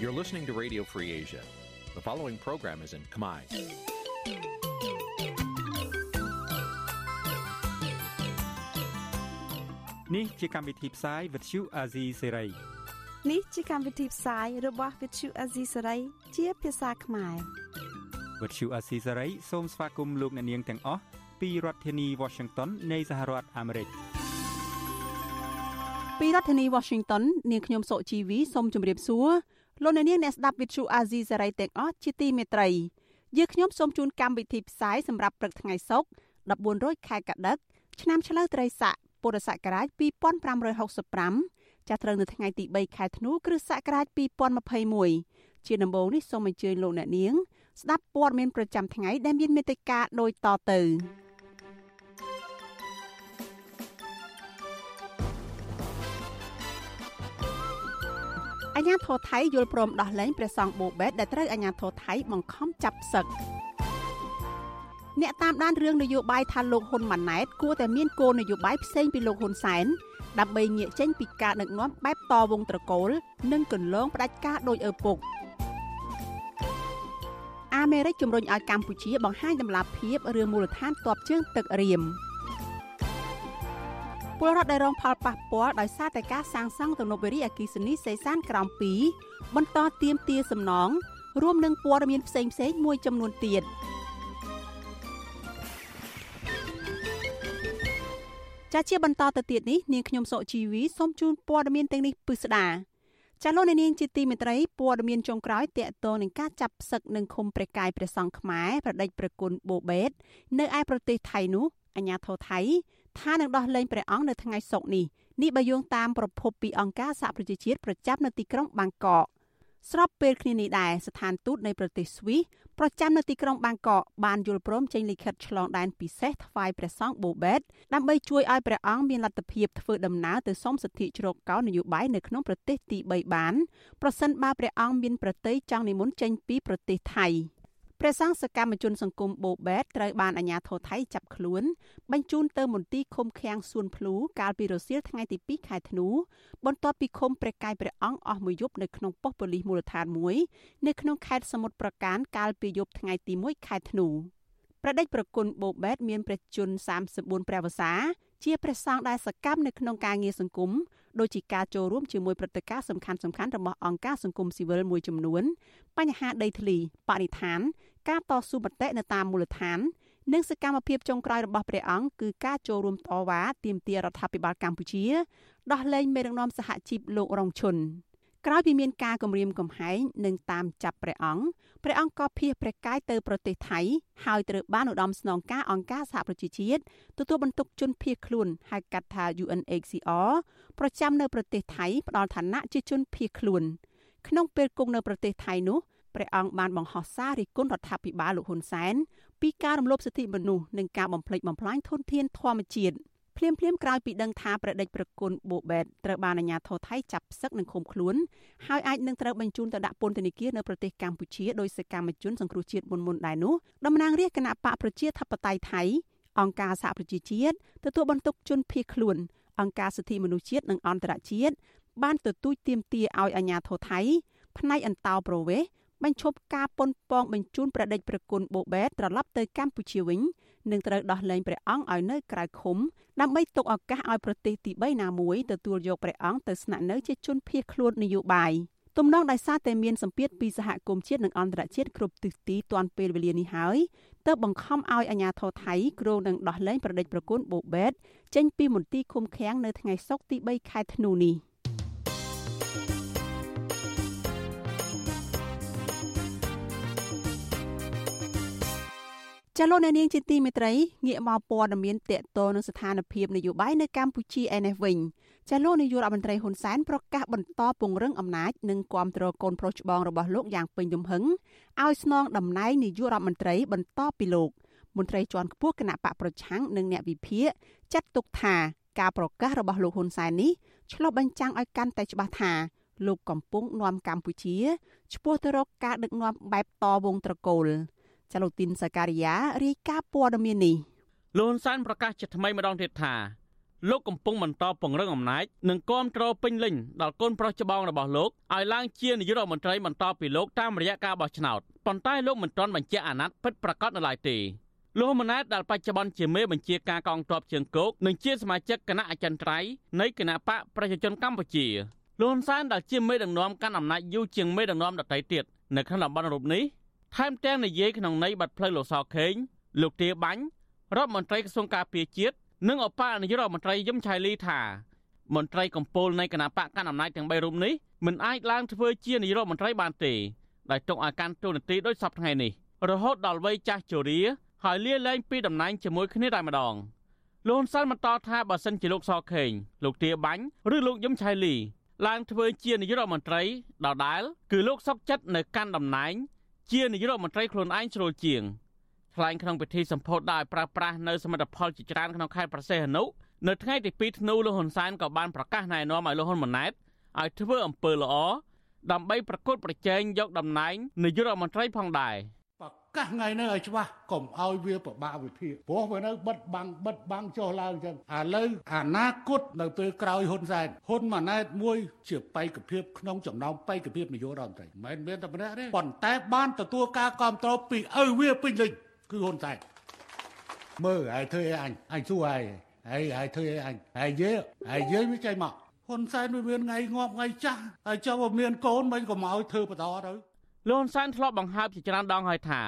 You're listening to Radio Free Asia. The following program is in Khmer. នេះជាកម្មវិធីផ្សាយ Vuthu Azizi Serai នេះជាកម្មវិធីផ្សាយរបស់ Vuthu Azizi Serai ជាភាសាខ្មែរ Vuthu Azizi Serai សូមស្វាគមន៍លោកអ្នកនាងទាំងអស់ពីរដ្ឋធានី Washington នៃសហរដ្ឋអាមេរិក ពីរដ្ឋធានី Washington នាងខ្ញុំសុជីវីសូមជម្រាបសួរ លោកអ្នកនាងអ្នកស្ដាប់ Vuthu Azizi Serai ទាំងអស់ជាទីមេត្រីយើខ្ញុំសូមជូនកម្មវិធីផ្សាយសម្រាប់ព្រឹកថ្ងៃសុក្រ14រោចខែកដិកឆ្នាំឆ្លូវត្រីស័កពុរសករាជ2565ចាប់ត្រូវនៅថ្ងៃទី3ខែធ្នូគ្រិស្តសករាជ2021ជាដំបូងនេះសូមអញ្ជើញលោកអ្នកនាង ស្ដាប់ព័ត៌មានប្រចាំថ្ងៃដែលមានមេត្តាដូចតទៅ អញ្ញាធរថៃយល់ព្រមដោះលែងព្រះសង្ឃបូបេតដែលត្រូវអញ្ញាធរថៃបង្ខំចាប់សឹកអ្នកតាមដានរឿងនយោបាយថាលោកហ៊ុនម៉ាណែតគួរតែមានគោលនយោបាយផ្សេងពីលោកហ៊ុនសែនដើម្បីងាកចេញពីការដឹកនាំបែបតវងត្រកូល និងកន្លងផ្ដាច់ការដោយឪពុកអាមេរិកជំរុញឲ្យកម្ពុជាបង្ហាញដំណាភាពរឿងមូលដ្ឋានទ័ពជើងទឹករៀម ពលរដ្ឋដែលរងផលប៉ះពាល់ដោយសារតែការសាងសង់ទំនប់វារីអគ្គិសនីសេសានក្រោម2បន្តទៀមទាសំណងរួមនឹងព័ត៌មានផ្សេងៗមួយចំនួនទៀត។ចាជាបន្តទៅទៀតនេះនាងខ្ញុំសុជីវីសូមជូនព័ត៌មានទាំងនេះពិស្ដាចាលោកនាងជាទីមេត្រីព័ត៌មានចុងក្រោយតកតងនឹងការចាប់ផ្សឹកនឹងឃុំព្រះកាយព្រះសង្ឃខ្មែរប្រដេចប្រគុណបូបេត នៅឯប្រទេសថៃនោះអាញាធរថៃ ថានឹងដោះលែងព្រះអង្គនៅថ្ងៃសុក្រនេះនេះបើយោងតាមប្រភពពីអង្គការសហប្រជាជាតិប្រចាំនៅទីក្រុងបាងកកស្របពេលគ្នានេះដែរស្ថានទូតនៃប្រទេសស្វីសប្រចាំនៅទីក្រុងបាងកកបានយល់ព្រមចេញលិខិតឆ្លងដែនពិសេសថ្វាយព្រះសង្ឃបូបេតដើម្បីជួយឲ្យព្រះអង្គមានលទ្ធភាពធ្វើដំណើរទៅសុំសិទ្ធិជ្រកកោននយោបាយនៅក្នុងប្រទេសទី3បានប្រសិនបើព្រះអង្គមានប្រតិយចង់និមន្តចេញពីប្រទេសថៃ។ ព្រះសង្ឃសកម្មជនសង្គមបូបេតត្រូវបានអាជ្ញាធរថៃចាប់ខ្លួន បញ្ជូនទៅមន្ទីរឃុំឃាំងសួនភ្លូកាលពីរសៀលថ្ងៃទី2ខែធ្នូបន្ទាប់ពីឃុំព្រះកាយព្រះអង្គអស់មួយយប់នៅក្នុងប៉ុស្តិ៍ប៉ូលីសមូលដ្ឋានមួយនៅក្នុងខេត្តសមុទ្រប្រការកាលពីយប់ថ្ងៃទី1ខែធ្នូព្រះដេចប្រគុណបូបេតមានព្រះជន្ម34ព្រះវស្សាជាព្រះសង្ឃដែលសកម្មនៅក្នុងការងារសង្គម ដូចជាការចូលរួមជាមួយព្រឹត្តិការណ៍សំខាន់សំខាន់របស់អង្គការសង្គមស៊ីវិលមួយចំនួន បញ្ហាដីធ្លីបរិស្ថាន ការតស៊ូមតិនៅតាមមូលដ្ឋាននិងសកម្មភាពចុងក្រោយរបស់ព្រះអង្គគឺការចូលរួមតវ៉ាទាមទាររដ្ឋាភិបាលកម្ពុជា ដោះលែងមេដឹកនាំសហជីពលោករងឈុនក្រោយពីមានការគម្រាមកំហែងនិងតាមចាប់ព្រះអង្គ ព្រះអង្គក៏ភៀសព្រះកាយទៅប្រទេសថៃហើយត្រូវបានឧត្តមស្នងការអង្គការសហប្រជាជាតិទទួលបន្ទុកជនភៀសខ្លួនហៅកាត់ថា UNHCR ប្រចាំនៅប្រទេសថៃផ្ដល់ឋានៈជាជនភៀសខ្លួនក្នុងពេលគង់នៅប្រទេសថៃនោះព្រះអង្គបានបង្ហោះសាររិះគន់រដ្ឋាភិបាលលោកហ៊ុនសែនពីការរំលោភសិទ្ធិមនុស្សនិងការបំផ្លិចបំផ្លាញធនធានធម្មជាតិ។ ភ្លាមភ្លាមក្រោយពីដឹងថាប្រដេចប្រគុណបូបេតត្រូវបានអាជ្ញាធរថៃចាប់ផ្សឹកនិងឃុំខ្លួនហើយអាចនឹងត្រូវបញ្ជូនទៅដាក់ពន្ធនាគារនៅប្រទេសកម្ពុជាដោយសកម្មជនសង្គ្រោះជាតិមុនមុនដែរនោះតំណាងរាជគណៈបកប្រជាធិបតេយ្យថៃអង្គការសហប្រជាជាតិទទួលបន្ទុកជនភៀសខ្លួនអង្គការសិទ្ធិមនុស្សជាតិនិងអន្តរជាតិបានទទូចទាមទារឲ្យអាជ្ញាធរថៃផ្នែកអន្តោប្រវេសន៍បញ្ឈប់ការប៉ុនប៉ងបញ្ជូនប្រដេចប្រគុណបូបេតត្រឡប់ទៅកម្ពុជាវិញ និងត្រូវដោះលែងព្រះអង្គឲ្យនៅក្រៅឃុំដើម្បីទុកឱកាសឲ្យប្រទេសទី3ណាមួយទទួលយកព្រះអង្គទៅស្នាក់នៅជាជនភៀសខ្លួននយោបាយទំនងដោយសារតែមានសម្ពាធពីសហគមន៍ជាតិនិងអន្តរជាតិគ្រប់ទិសទីទាន់ពេលវេលានេះហើយទើបបង្ខំឲ្យអាជ្ញាធរថៃគ្រោងនឹងដោះលែងប្រដេចប្រគុណបូបេតចេញពីមន្ទីរឃុំឃាំងនៅថ្ងៃសុក្រទី3ខែធ្នូនេះ។ ចាលោកអ្នកនាងជាទីមេត្រីងាកមកព័ត៌មានតកតនឹងស្ថានភាពនយោបាយនៅកម្ពុជាឯនេះវិញចាលោកនាយករដ្ឋមន្ត្រីហ៊ុនសែនប្រកាសបន្តពង្រឹងអំណាចនិងគ្រប់គ្រងកូនប្រុសច្បងរបស់លោកយ៉ាងពេញទំហឹងឲ្យស្នងតំណែងនាយករដ្ឋមន្ត្រីបន្តពីលោកមន្ត្រីជាន់ខ្ពស់គណៈបកប្រឆាំងនិងអ្នកវិភាគចាត់ទុកថាការប្រកាសរបស់លោកហ៊ុនសែននេះឆ្លុះបញ្ចាំងឲ្យកាន់តែច្បាស់ថាលោកកំពុងនាំកម្ពុជាឆ្ពោះទៅរកការដឹកនាំបែបតវងត្រកូល ចលូទីនសការីយ៉ារាយការណ៍ព័ត៌មាននេះលោកហ៊ុនសែនប្រកាសជាថ្មីម្ដងទៀតថាលោកកំពុងបន្តពង្រឹងអំណាចនិងគ្រប់គ្រងពេញលេញដល់កូនប្រុសច្បងរបស់លោកឲ្យឡើងជានាយករដ្ឋមន្ត្រីបន្តពីលោកតាមរយៈការបោះឆ្នោតប៉ុន្តែលោកមិនទាន់បញ្ជាក់អាណត្តិពិតប្រាកដនៅឡើយទេលោកហ៊ុនម៉ាណែតដែលបច្ចុប្បន្នជាមេបញ្ជាការកងទ័ពជើងគោកនិងជាសមាជិកគណៈអចិន្ត្រៃយ៍នៃគណៈបកប្រជាជនកម្ពុជាលោកហ៊ុនសែនដែលជាមេដឹកនាំកាន់អំណាចយូរជាងមេដឹកនាំដទៃទៀតនៅក្នុងតំបន់រូបនេះ ថែមទាំងនិយាយក្នុងន័យបាត់ផ្លូវលោកសខេងលោកទាបាញ់រដ្ឋមន្ត្រីក្រសួងការពារជាតិនិងអបអនាយករដ្ឋមន្ត្រីយឹមឆៃលីថាមន្ត្រីកម្ពុជានៃគណៈបកកាន់អំណាចទាំង3រូបនេះមិនអាចឡើងធ្វើជានាយករដ្ឋមន្ត្រីបានទេដោយទុកឲ្យកាន់តួនាទីដោយសពថ្ងៃនេះរហូតដល់វ័យចាស់ជរាហើយលាលែងពីតំណែងជាមួយគ្នាតែម្ដងលោកហ៊ុនសែនបន្តថាបើសិនជាលោកសខេងលោកទាបាញ់ឬលោកយឹមឆៃលីឡើងធ្វើជានាយករដ្ឋមន្ត្រីដដែលគឺលោកសុកចិត្តនៅកាន់តំណែង ជានាយករដ្ឋមន្ត្រីខ្លួនឯងជ្រុលជាងថ្លែងក្នុងពិធីសម្ពោធដោយប្រើប្រាស់នៅសមិទ្ធផលជាច្រើនក្នុងខេត្តប្រសេះអនុនៅថ្ងៃទី2ធ្នូលោកហ៊ុនសែនក៏បានប្រកាសណែនាំឲ្យលោកហ៊ុនម៉ាណែតឲ្យធ្វើអំពើល្អដើម្បីប្រកួតប្រជែងយកតំណែងនាយករដ្ឋមន្ត្រីផងដែរប្រ កាសថ្ងៃនេះឲ្យច្បាស់កុំឲ្យវាប្របាក់វិភាគព្រោះវានៅបិទបាំងបិទបាំងចុះឡើងចឹងឥឡូវអនាគតនៅពេលក្រោយហ៊ុនសែនហ៊ុនម៉ាណែតមួយ ជាបេក្ខភាពក្នុងចំណោមបេក្ខភាពនយោបាយរដ្ឋមន្ត្រីមិនមែនតែម្នាក់ទេប៉ុន្តែបានទទួលការគ្រប់គ្រងពីឪវាពេញលេញគឺហ៊ុនសែនមើលហើយធ្វើអីអញអញសួរហើយហើយហើយធ្វើអីអញហើយយើហើយយើវាចេញមកហ៊ុនសែនវាមានថ្ងៃងាប់ថ្ងៃចាស់ហើយចុះវាមានកូនមិនក៏មកឲ្យធ្វើបន្តទៅលោកហ៊ុនសែនធ្លាប់បង្ហើបជាច្រើនដងហើយថា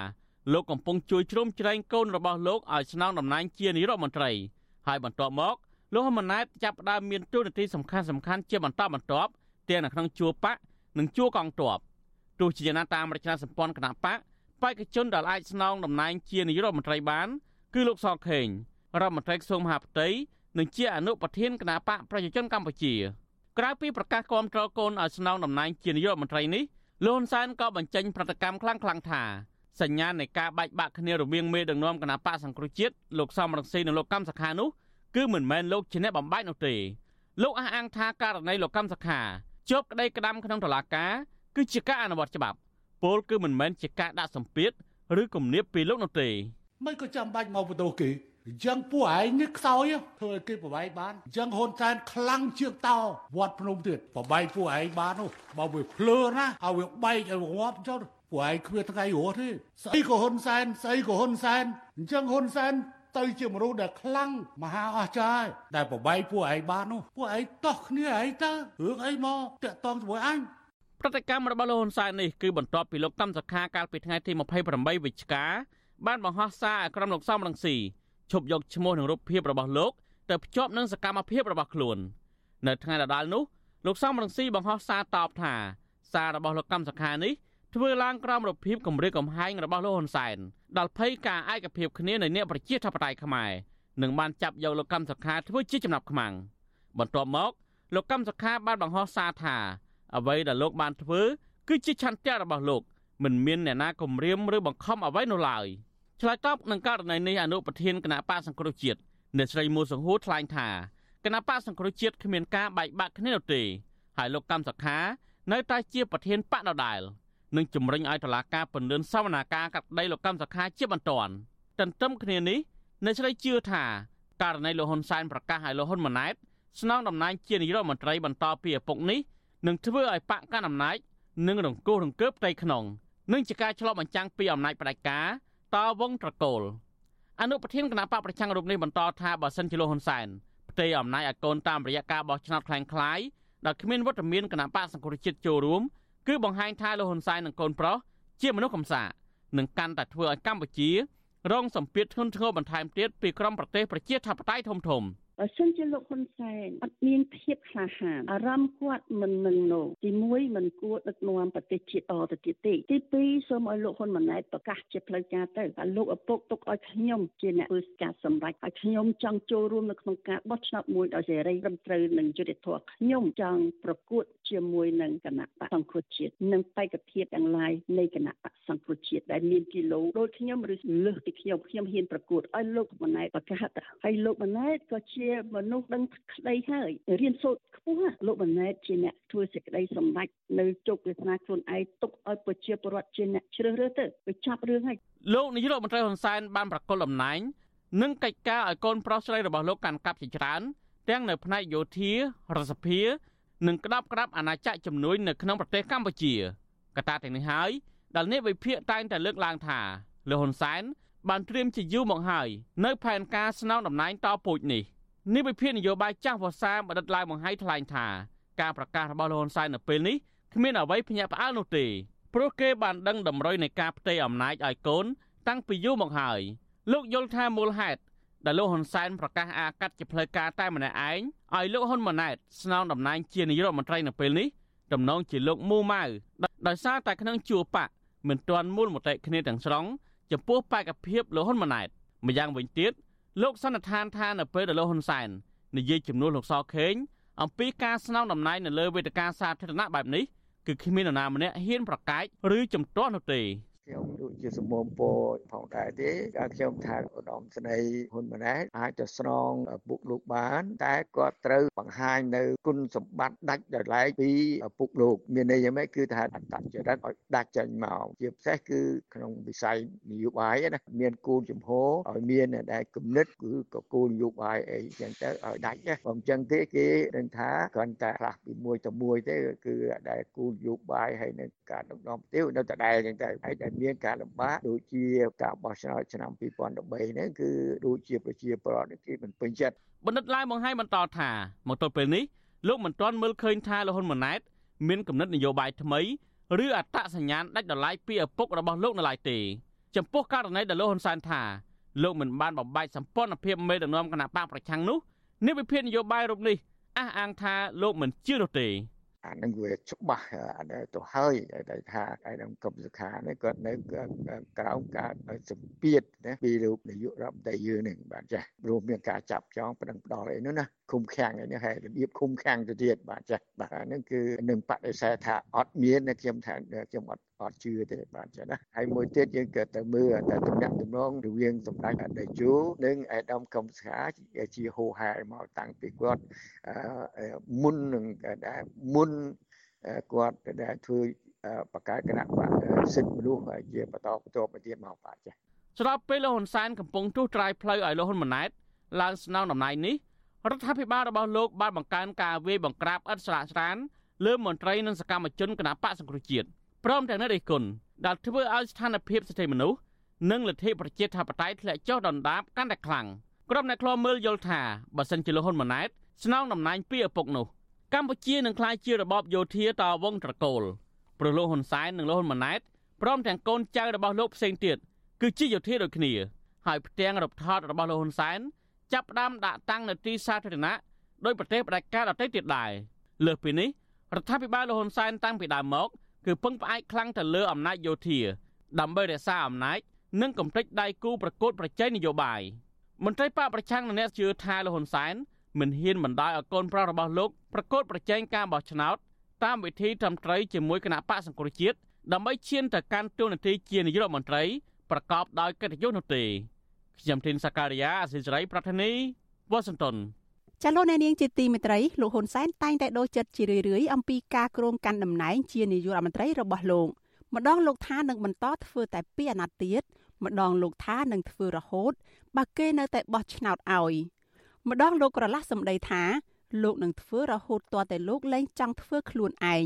លោកកំពុងជួយជ្រោមជ្រែងកូនរបស់លោកឲ្យស្នងតំណែងជានាយរដ្ឋមន្ត្រីហើយបន្ទាប់មកលោកហ៊ុនម៉ាណែតចាប់ផ្ដើមមានទូនាទីសំខាន់សំខាន់ជាបន្តបន្ទាប់ទាំងនៅក្នុងជួរបកនិងជួរកងទ័ពទោះជាយ៉ាងណាតាមរចនាសម្ព័ន្ធគណៈបកបេក្ខជនដែលអាចស្នងតំណែងជានាយករដ្ឋមន្ត្រីបាន គឺលោកសខេងរដ្ឋមន្ត្រីក្រសួងមហាផ្ទៃនិងជាអនុប្រធានគណៈបកប្រជាជនកម្ពុជាក្រៅពីប្រកាសគាំទ្រកូនឲ្យស្នងតំណែងជានាយករដ្ឋមន្ត្រីនេះលោកហ៊ុនសែនក៏បញ្ចេញប្រតិកម្មខ្លាំងខ្លាំងថា សញ្ញានៃការបែកបាក់គ្នារវាងមេដឹកនាំគណៈបកសង្គ្រោះជាតិលោកសំរងស៊ីនិងលោកកម្មសខានោះគឺមិនមែនលោកជាអ្នកបំបែកនោះទេលោកអះអាងថាករណីលោកកម្មសខាជាប់ក្តីក្តាំក្នុងតុលាការគឺជាការអនុវត្តច្បាប់ពលគឺមិនមែនជាការដាក់សម្ពាធឬគំនាបពីលោកនោះទេមិនក៏ចាំបាច់មកបន្ទោសគេអញ្ចឹងពួកឯងនេះខ្សោយធ្វើឲ្យគេប្របែកបានអញ្ចឹងហ៊ុនសែនខ្លាំងជាងតោវត្តភ្នំទៀតប្របែកពួកឯងបាននោះបើវាភ្លើណាឲ្យវាបែកឲ្យងាប់ចុះ ពួកឯងគ្មានថ្ងៃរស់ទេស្អីក៏ហ៊ុនសែនស្អីក៏ហ៊ុនសែនអញ្ចឹងហ៊ុនសែនទៅជាមនុស្សដែលខ្លាំងមហាអស្ចារ្យដែលប្របែកពួកឯងបាននោះពួកឯងតោះគ្នាឯងទៅរឿងអីមកតាក់តងជាមួយអញប្រតិកម្មរបស់លោកហ៊ុនសែននេះគឺបន្ទាប់ពីលោកកម្មសខាកាលពីថ្ងៃទី28វិច្ឆិកាបានបង្ហោះសារឲ្យក្រុមលោកសំរងស៊ីឈប់យកឈ្មោះនិងរូបភាពរបស់លោកទៅភ្ជាប់នឹងសកម្មភាពរបស់ខ្លួននៅថ្ងៃដដែលនោះលោកសំរងស៊ីបង្ហោះសារតបថាសាររបស់លោកកម្មសខានេះ ធ្វើឡើងក្រោមរូបភាពគម្រាមកំហែងរបស់លោកហ៊ុនសែនដល់ភ័យការឯកភាពគ្នានៃអ្នកប្រជាធិបតេយ្យខ្មែរនឹងបានចាប់យកលោកកម្មសខាធ្វើជាចំណាប់ខ្មាំងបន្ទាប់មកលោកកម្មសខាបានបង្ហោះសារថា អ្វីដែលលោកបានធ្វើគឺជាឆន្ទៈរបស់លោកមិនមានអ្នកណាគំរាមឬបង្ខំអ្វីនោះឡើយឆ្លើយតបនឹងករណីនេះអនុប្រធានគណៈបកសង្គ្រោះជាតិអ្នកស្រីមូសង្ហួរថ្លែងថាគណៈបកសង្គ្រោះជាតិគ្មានការបែកបាក់គ្នានោះទេហើយលោកកម្មសខានៅតែជាប្រធានបកដដែល និងជំរុញឲ្យតុលាការពន្យាសវនាការកាត់ដីលោកកម្មសខាជាបន្ទាន់ទន្ទឹមគ្នានេះអ្នកស្រីជឿថាករណីលោកហ៊ុនសែនប្រកាសឲ្យលោកហ៊ុនម៉ាណែតស្នងតំណែងជានាយករដ្ឋមន្ត្រីបន្តពីឪពុកនេះនឹងធ្វើឲ្យបកកាន់អំណាចនិងរង្គោះរង្គើបផ្ទៃក្នុងនិងជាការឆ្លុះបញ្ចាំងពីអំណាចផ្ដាច់ការតវងត្រកូលអនុប្រធានគណៈបកប្រឆាំងរូបនេះបន្តថាបើសិនជាលោកហ៊ុនសែនផ្ទេរអំណាចឲ្យកូនតាមរយៈការបោះឆ្នោតคล้ายៗដោយគ្មានវត្តមានគណៈបកសង្គ្រោះជាតិចូលរួម គឺបង្ហាញថាលោកហ៊ុនសែននិងកូនប្រុសជាមនុស្សកំសានឹងកាន់តែធ្វើឲ្យកម្ពុជារងសម្ពាធធ្ងន់ធ្ងរបន្ថែមទៀតពីក្រុមប្រទេសប្រជាធិបតេយ្យធំៗ។ បើសិនជាលោកហ៊ុនសែនអត់មានភាពក្លាហានអារម្មណ៍គាត់មិននឹងណូទី1មិនគួរដឹកនាំប្រទេសជាតិតទៅទៀតទេទី2សូមឲ្យលោកហ៊ុនម៉ាណែតប្រកាសជាផ្លូវការទៅថាលោកឪពុកទុកឲ្យខ្ញុំជាអ្នកធ្វើការសម្រេចឲ្យខ្ញុំចង់ចូលរួមនៅក្នុងការបោះឆ្នោតមួយដោយសេរីត្រឹមត្រូវនិងយុត្តិធម៌ខ្ញុំចង់ប្រកួតជាមួយនឹងគណៈបកសង្គ្រោះជាតិនិងបេក្ខភាពទាំងឡាយនៃគណៈបកសង្គ្រោះជាតិដែលមានគីឡូដូចខ្ញុំឬលើសពីខ្ញុំខ្ញុំហ៊ានប្រកួតឲ្យលោកម៉ាណែតប្រកាសហើយលោកម៉ាណែតក៏ជាមនុស្សដឹងក្តីហើយរៀនសូត្រខ្ពស់លោកបណ្ណែតជាអ្នកធ្វើសេចក្តីសម្រេចនៅជោគវាសនាខ្លួនឯងទុកឲ្យប្រជាពលរដ្ឋជាអ្នកជ្រើសរើសទៅវាចាប់រឿងហើយលោកនាយករដ្ឋមន្ត្រីហ៊ុនសែនបានប្រកល់អំណាចនិងកិច្ចការឲ្យកូនប្រុសស្រីរបស់លោកកាន់កាប់ជាច្រើនទាំងនៅផ្នែកយោធារដ្ឋសភានិងក្តាប់ក្តាប់អាណាចក្រជំនួយនៅក្នុងប្រទេសកម្ពុជាកត្តាទាំងនេះហើយដែលនេះវិភាគតែងតែលើកឡើងថាលោកហ៊ុនសែនបានត្រៀមជាយូរមកហើយនៅផែនការស្នងតំណែងតពូជនេះ នេះវិភាគនយោបាយចាស់វសាបណ្ឌិតឡាវបង្ហាយថ្លែងថាការប្រកាសរបស់លោកហ៊ុនសែននៅពេលនេះគ្មានអ្វីភ្ញាក់ផ្អើលនោះទេព្រោះគេបានដឹងតម្រុយនៃការផ្ទេរអំណាចឲ្យកូន តាំងពីយូរមកហើយលោកយល់ថាមូលហេតុដែលលោកហ៊ុនសែនប្រកាសអាកាត់ជាផ្លូវការតែម្នាក់ឯងឲ្យលោកហ៊ុនម៉ាណែតស្នងតំណែងជានាយករដ្ឋមន្ត្រីនៅពេលនេះតំណងជាលោកមូម៉ៅដោយសារតែក្នុងជួរបកមិនទាន់មូលមតិគ្នាទាំងស្រុងចំពោះបេក្ខភាពលហ៊ុនម៉ាណែតម្យ៉ាងវិញទៀត លោកសន្និដ្ឋានថានៅពេលដែលលោកហ៊ុនសែននិយាយជំនួសលោកសខេងអំពីការស្នងតំណែងនៅលើវេទិកាសាធារណៈបែបនេះគឺគ្មាននរណាម្នាក់ហ៊ានប្រកែកឬជំទាស់នោះទេ ខ្ញុំដូចជាសមមពរផងដែរទេក៏ខ្ញុំថាឧត្តមស្នេហ៍ហ៊ុនម៉ាណែតអាចទៅស្នងពុកលោកបាន តែគាត់ត្រូវបង្ហាញនៅគុណសម្បត្តិដាច់ដោយឡែកពីពុកលោក មានន័យយ៉ាងម៉េចគឺថាអត្តចរិតឲ្យដាច់ចេញមកជាពិសេសគឺក្នុងវិស័យនយោបាយណាមានគោលជំហរឲ្យមានដែលគំនិតគឺក៏គោលនយោបាយអីចឹងទៅឲ្យដាច់ណាបើមិនចឹងទេគេនឹងថាគ្រាន់តែខ្លះពីមួយទៅមួយទេគឺដែលគោលនយោបាយហើយនឹងការដឹកនាំប្រទេសនៅតែដែរចឹងទៅហើយដែលមានការលំបាកដូចជាការបោះឆ្នោតឆ្នាំ2013ហ្នឹងគឺដូចជាប្រជាពលរដ្ឋគេមិនពេញចិត្តបណ្ឌិតឡាយបង្ហាញបន្តថាមកទល់ពេលនេះលោកមិនទាន់មើលឃើញថាលហ៊ុនម៉ាណែតមានគំនិតនយោបាយថ្មីឬអត្តសញ្ញាណដាច់ដライពីឪពុករបស់លោកនៅឡើយទេចំពោះករណីដែលលោកហ៊ុនសែនថាលោកមិនបានបំបែកសម្ព័ន្ធភាពមេដឹកនាំគណៈបកប្រឆាំងនោះនេះវិភាគនយោបាយរូបនេះអះអាងថាលោកមិនជឿនោះទេ អានឹងវាច្បាស់ទៅហើយដែលថាឯនឹងកុំសុខានេះគាត់នៅក្រោមការសម្ពាធណាពីលោកនាយករដ្ឋមន្ត្រីយើងនឹងបាទចាស់រួមមានការចាប់ចងប្តឹងផ្ដាល់អីនោះណាឃុំឃាំងអីនេះហើយរបៀបឃុំឃាំងទៅទៀតបាទចាស់បាទហ្នឹងគឺនឹងបដិសេធថាអត់មានខ្ញុំថាខ្ញុំអត់ អត់ជឿទេបាទចាណាហើយមួយទៀតយើងក៏ទៅមើលតែតំណាក់តំណងរវាងសម្ដេចអតីតជូនិងឯកឧត្តមកឹមសុខាជាហូហែមកតាំងពីគាត់មុននឹងដែលមុនគាត់ដែលធ្វើបកកើតគណៈបកសិទ្ធិមនុស្សជាបន្តបន្តទៅទៀតមកបាទចាស្របពេលលោកហ៊ុនសែនកំពុងទុះត្រាយផ្លូវឲ្យលោកហ៊ុនម៉ាណែតឡើងស្នងតំណែងនេះរដ្ឋាភិបាលរបស់លោកបានបង្កើនការវាយបង្ក្រាបឥតស្រាកស្រានលើមន្ត្រីនិងសកម្មជនគណបកសង្គ្រោះជាតិ ព្រមទាំងអ្នករិះគន់ដែលធ្វើឲ្យស្ថានភាពសិទ្ធិមនុស្សនិងលទ្ធិប្រជាធិបតេយ្យធ្លាក់ចុះដុនដាបកាន់តែខ្លាំងក្រុមអ្នកខ្លោមើលយល់ថាបើសិនជាលោកហ៊ុនម៉ាណែតស្នងតំណែងពីឪពុកនោះកម្ពុជានឹងក្លាយជារបបយោធាតវងត្រកូលព្រោះលោកហ៊ុនសែននិងលោកហ៊ុនម៉ាណែតព្រមទាំងកូនចៅរបស់លោកផ្សេងទៀតគឺជាយោធាដូចគ្នាហើយផ្ទាំងរូបថតរបស់លោកហ៊ុនសែនចាប់ផ្ដើមដាក់តាំងនៅទីសាធារណៈដោយប្រទេសផ្ដាច់ការដទៃទៀតដែរលើសពីនេះរដ្ឋាភិបាលលោកហ៊ុនសែនតាំងពីដើមមក គឺពឹងផ្អែកខ្លាំងទៅលើអំណាចយោធាដើម្បីរក្សាអំណាចនិងកំទេចដៃគូប្រកួតប្រជែងនយោបាយមន្ត្រីបកប្រឆាំងអ្នកជឿថាលហ៊ុនសែនមិនហ៊ានបណ្ដោយឲ្យកូនប្រុសរបស់លោកប្រកួតប្រជែងការបោះឆ្នោតតាមវិធីត្រឹមត្រូវជាមួយគណៈបកសង្គ្រោះជាតិដើម្បីឈានទៅកាន់តួនាទីជានាយករដ្ឋមន្ត្រីប្រកបដោយកិត្តិយសនោះទេខ្ញុំធីនសាការីយ៉ាអសិរ័យប្រធានីវ៉ាស៊ីនតោន ចាលោកអ្នកនាងជាទីមេត្រីលោកហ៊ុនសែនតែងតែដូរចិត្តជារឿយៗអំពីការគ្រងកាន់តំណែងជានាយករដ្ឋមន្ត្រីរបស់លោកម្ដងលោកថានឹងបន្តធ្វើតែពីអាណត្តិទៀតម្ដងលោកថានឹងធ្វើរហូតបើគេនៅតែបោះឆ្នោតឲ្យម្ដងលោកក្រឡាស់សម្ដីថាលោកនឹងធ្វើរហូតទាល់តែលោកលែងចង់ធ្វើខ្លួនឯង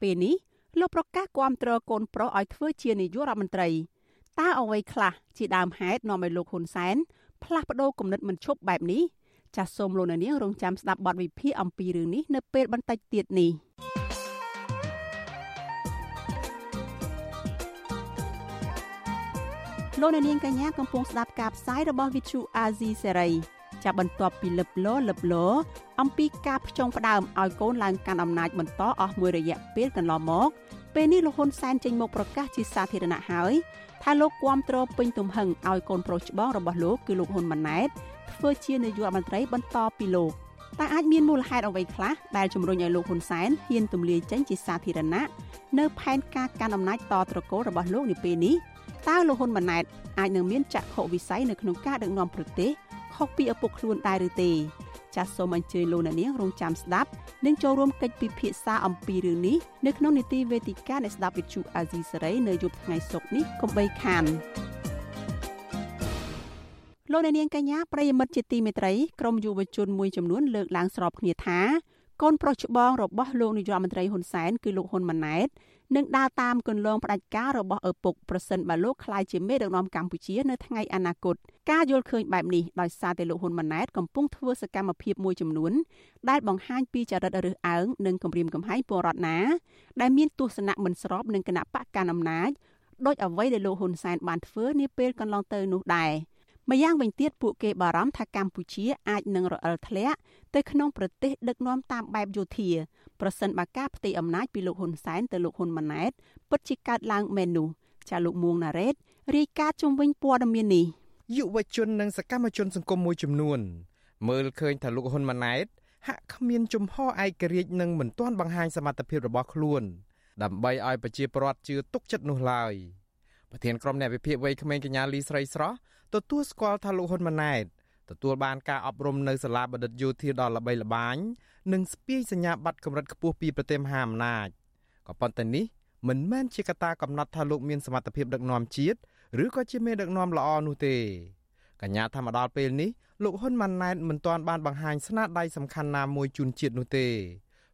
ពេលនេះលោកប្រកាសគាំទ្រកូនប្រុសឲ្យធ្វើជានាយករដ្ឋមន្ត្រីតើអ្វីខ្លះជាដើមហេតុនាំឲ្យលោកហ៊ុនសែនផ្លាស់ប្ដូរគំនិតមិនឈប់បែបនេះ ចាសសូមលោកនាងរងចាំស្ដាប់បទវិភាគអំពីរឿងនេះនៅពេលបន្តិចទៀតនេះលោកនាងកញ្ញាកំពុងស្ដាប់ការផ្សាយរបស់ Vithu Azizi Serai ចាប់បន្ទាប់ពីលឹបលលឹបលអំពីការផ្ចង់ផ្ដើមឲ្យកូនឡើងកាន់អំណាចបន្តអស់មួយរយៈពេលកន្លងមក ពេលនេះលោកហ៊ុនសែនចេញមកប្រកាសជាសាធារណៈហើយថាលោកគាំទ្រពេញទំហឹងឲ្យកូនប្រុសច្បងរបស់លោកគឺលោកហ៊ុនម៉ាណែត ធ្វើជានាយករដ្ឋមន្ត្រីបន្តពីលោកតែអាចមានមូលហេតុអ្វីខ្លះដែលជំរុញឲ្យលោកហ៊ុនសែនហ៊ានទម្លាយចេញជាសាធារណៈនៅផែនការកាន់អំណាចតត្រកូលរបស់លោកនាពេលនេះតើលោកហ៊ុនម៉ាណែតអាចនឹងមានចក្ខុវិស័យនៅក្នុងការដឹកនាំប្រទេសខុសពីឪពុកខ្លួនដែរឬទេចាសសូមអញ្ជើញលោកអ្នកនាងរងចាំស្ដាប់និងចូលរួមកិច្ចពិភាក្សាអំពីរឿងនេះនៅក្នុងនីតិវេទិកានៃស្ដាប់វិទ្យុអាស៊ីសេរីនៅយប់ថ្ងៃសុក្រនេះកុំបីខាន លោកអ្នកនាងកញ្ញាប្រិយមិត្តជាទីមេត្រីក្រមយុវជនមួយចំនួនលើកឡើងស្របគ្នាថាកូនប្រុសច្បងរបស់លោកនាយករដ្ឋមន្ត្រីហ៊ុនសែនគឺលោកហ៊ុនម៉ាណែតនឹងដើរតាមគន្លងផ្ដាច់ការរបស់ឪពុកប្រសិនបើលោកក្លាយជាមេដឹកនាំកម្ពុជានៅថ្ងៃអនាគតការយល់ឃើញបែបនេះដោយសារតែលោកហ៊ុនម៉ាណែតកំពុងធ្វើសកម្មភាពមួយចំនួនដែលបង្ហាញពីចរិតរើសអើងនិងគំរាមកំហែងពលរដ្ឋណាដែលមានទស្សនៈមិនស្របនឹងគណៈបកកណ្ដាលអំណាចដោយអ្វីដែលលោកហ៊ុនសែនបានធ្វើនាពេលកន្លងទៅនោះដែរ ម្យ៉ាងវិញទៀតពួកគេបារម្ភថាកម្ពុជាអាចនឹងរអិលធ្លាក់ទៅក្នុងប្រទេសដឹកនាំតាមបែបយោធាប្រសិនបើការផ្ទេរអំណាចពីលោកហ៊ុនសែនទៅលោកហ៊ុនម៉ាណែតពិតជាកើតឡើងមែននោះចាលោកមួងណារ៉េតរាយការណ៍ជុំវិញព័ត៌មាននេះយុវជននិងសកម្មជនសង្គមមួយចំនួន មើលឃើញថាលោកហ៊ុនម៉ាណែតហាក់គ្មានជំហរឯករាជ្យនិងមិនទាន់បង្ហាញសមត្ថភាពរបស់ខ្លួន ដើម្បីឲ្យប្រជាពលរដ្ឋជឿទុកចិត្តនោះឡើយប្រធានក្រុមអ្នកវិភាគវ័យក្មេងកញ្ញាលីស្រីស្រស់ ទទួលស្គាល់ថាលោកហ៊ុនម៉ាណែតទទួលបានការអប់រំនៅសាលាបណ្ឌិតយោធាដ៏ល្បីល្បាញនិងស្ពាយសញ្ញាបត្រកម្រិតខ្ពស់ពីប្រទេសមហាអំណាចក៏ប៉ុន្តែនេះមិនមែនជាកត្តាកំណត់ថាលោកមានសមត្ថភាពដឹកនាំជាតិឬក៏ជាមេដឹកនាំល្អនោះទេកញ្ញាថាមកដល់ពេលនេះលោកហ៊ុនម៉ាណែតមិនទាន់បានបង្ហាញស្នាដៃសំខាន់ណាមួយជូនជាតិនោះទេ